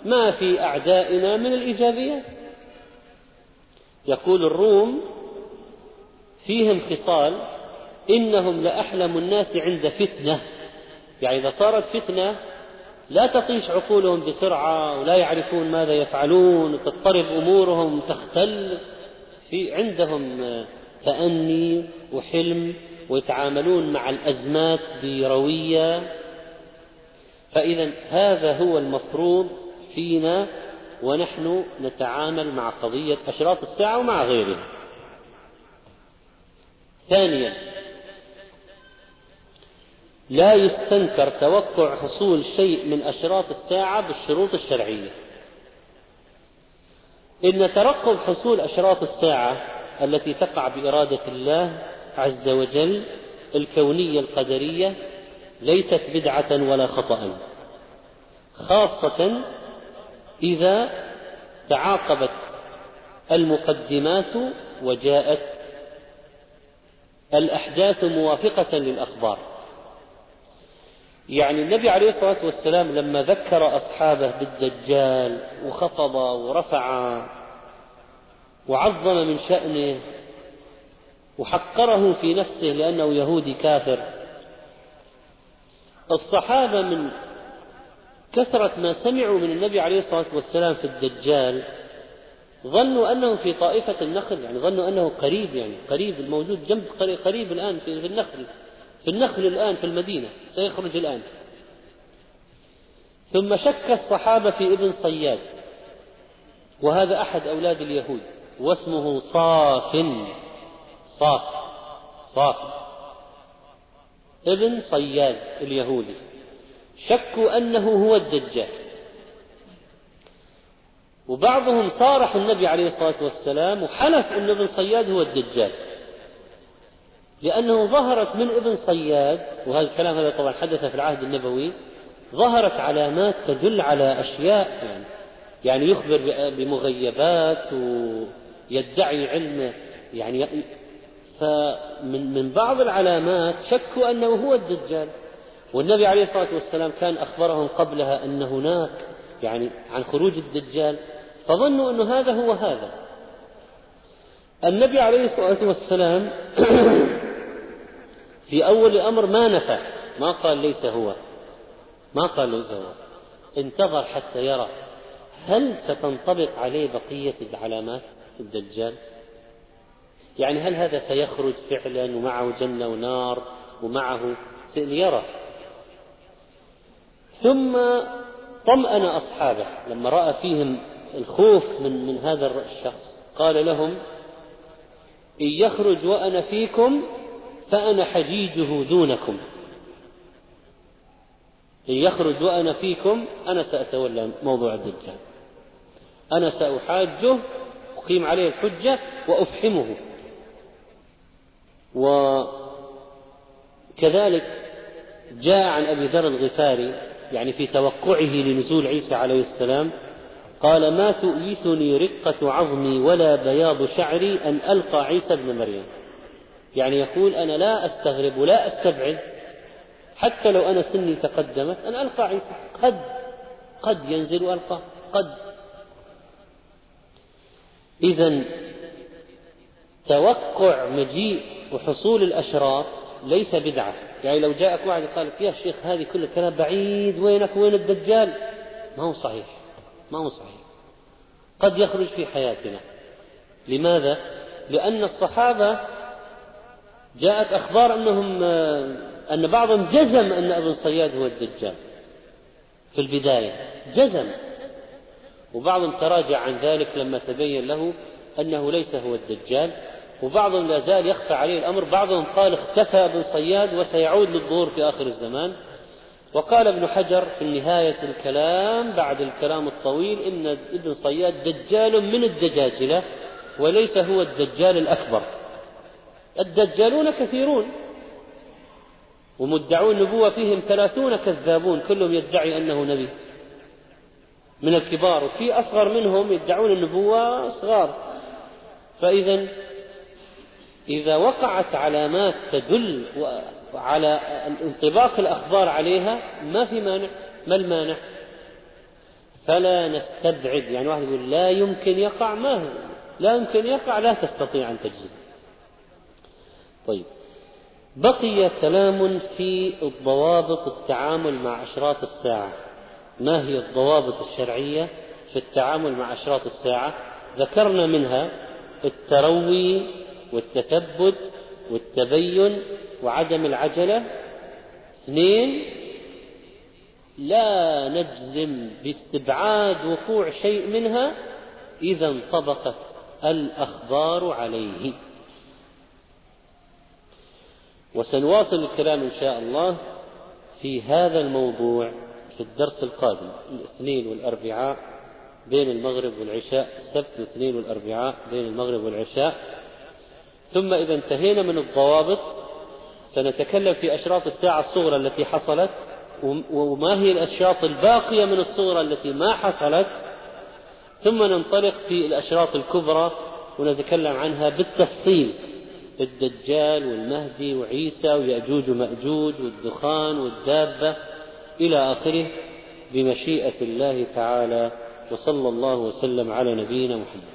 ما في أعدائنا من الإيجابيات. يقول الروم فيهم خصال إنهم لأحلم الناس عند فتنة. يعني إذا صارت فتنة لا تطيش عقولهم بسرعة ولا يعرفون ماذا يفعلون وتضطرب أمورهم تختل. في عندهم تأني وحلم ويتعاملون مع الأزمات بروية. فإذا هذا هو المفروض فينا ونحن نتعامل مع قضية أشراط الساعة ومع غيرها. ثانيا لا يستنكر توقع حصول شيء من أشراط الساعة بالشروط الشرعية. إن ترقب حصول أشراط الساعة التي تقع بإرادة الله عز وجل الكونية القدرية ليست بدعة ولا خطأ. خاصة إذا تعاقبت المقدمات وجاءت الأحداث موافقة للأخبار. يعني النبي عليه الصلاة والسلام لما ذكر أصحابه بالدجال وخفض ورفع وعظم من شأنه وحقره في نفسه لأنه يهودي كافر الصحابة من كثرة ما سمعوا من النبي عليه الصلاة والسلام في الدجال ظنوا أنه في طائفة النخل يعني ظنوا أنه قريب يعني قريب الموجود جنب قريب الآن في النخل. النخل الآن في المدينة سيخرج الآن. ثم شك الصحابة في ابن صياد وهذا أحد أولاد اليهود واسمه صاف. صاف صاف. ابن صياد اليهودي. شكوا أنه هو الدجال. وبعضهم صارح النبي عليه الصلاة والسلام وحلف أن ابن صياد هو الدجال. لأنه ظهرت من ابن صياد وهذا الكلام هذا طبعا حدث في العهد النبوي ظهرت علامات تدل على أشياء يعني يعني يخبر بمغيبات ويدعي علم يعني فمن من بعض العلامات شكوا أنه هو الدجال. والنبي عليه الصلاة والسلام كان أخبرهم قبلها أن هناك يعني عن خروج الدجال فظنوا أن هذا هو هذا. النبي عليه الصلاة والسلام في أول الأمر ما نفى. ما قال ليس هو. ما قال ليس هو. انتظر حتى يرى. هل ستنطبق عليه بقية العلامات الدجال؟ يعني هل هذا سيخرج فعلا ومعه جنة ونار ومعه؟ ليرى ثم طمأن أصحابه لما رأى فيهم الخوف من من هذا الشخص. قال لهم إن يخرج وأنا فيكم فأنا حجيجه دونكم. إن يخرج وأنا فيكم أنا سأتولى موضوع الدجال. أنا سأحاجه أقيم عليه الحجة وأفحمه. وكذلك جاء عن أبي ذر الغفاري يعني في توقعه لنزول عيسى عليه السلام قال ما تؤيسني رقة عظمي ولا بياض شعري أن ألقى عيسى ابن مريم. يعني يقول أنا لا أستغرب ولا أستبعد حتى لو أنا سني تقدمت أن ألقى عيسى. قد قد ينزل وألقى قد. إذا توقع مجيء وحصول الأشرار ليس بدعة. يعني لو جاءك واحد قال لك يا شيخ هذه كل الكلام بعيد وينك وين الدجال؟ ما هو صحيح. ما هو صحيح. قد يخرج في حياتنا. لماذا؟ لأن الصحابة جاءت أخبار أنهم أن بعضهم جزم أن ابن صياد هو الدجال في البداية جزم. وبعضهم تراجع عن ذلك لما تبين له أنه ليس هو الدجال وبعضهم لا زال يخفى عليه الأمر. بعضهم قال اختفى ابن صياد وسيعود للظهور في آخر الزمان. وقال ابن حجر في نهاية الكلام بعد الكلام الطويل إن ابن صياد دجال من الدجاجلة وليس هو الدجال الأكبر. الدجالون كثيرون ومدعون النبوة فيهم ثلاثون كذابون كلهم يدعي أنه نبي من الكبار وفي أصغر منهم يدعون النبوة صغار. فإذا إذا وقعت علامات تدل على انطباق الأخبار عليها ما في مانع. ما المانع؟ فلا نستبعد. يعني واحد يقول لا يمكن يقع ما هو؟ لا يمكن يقع لا تستطيع أن تجزم. طيب. بقي كلام في الضوابط التعامل مع أشراط الساعة. ما هي الضوابط الشرعية في التعامل مع أشراط الساعة؟ ذكرنا منها التروي والتثبت والتبين وعدم العجلة. اثنين لا نجزم باستبعاد وقوع شيء منها إذا انطبقت الأخبار عليه. وسنواصل الكلام إن شاء الله في هذا الموضوع في الدرس القادم الاثنين والأربعاء بين المغرب والعشاء السبت الاثنين والأربعاء بين المغرب والعشاء. ثم إذا انتهينا من الضوابط سنتكلم في أشراط الساعة الصغرى التي حصلت وما هي الأشراط الباقية من الصغرى التي ما حصلت. ثم ننطلق في الأشراط الكبرى ونتكلم عنها بالتفصيل. الدجال والمهدي وعيسى ويأجوج ومأجوج والدخان والدابة إلى آخره بمشيئة الله تعالى وصلى الله وسلم على نبينا محمد.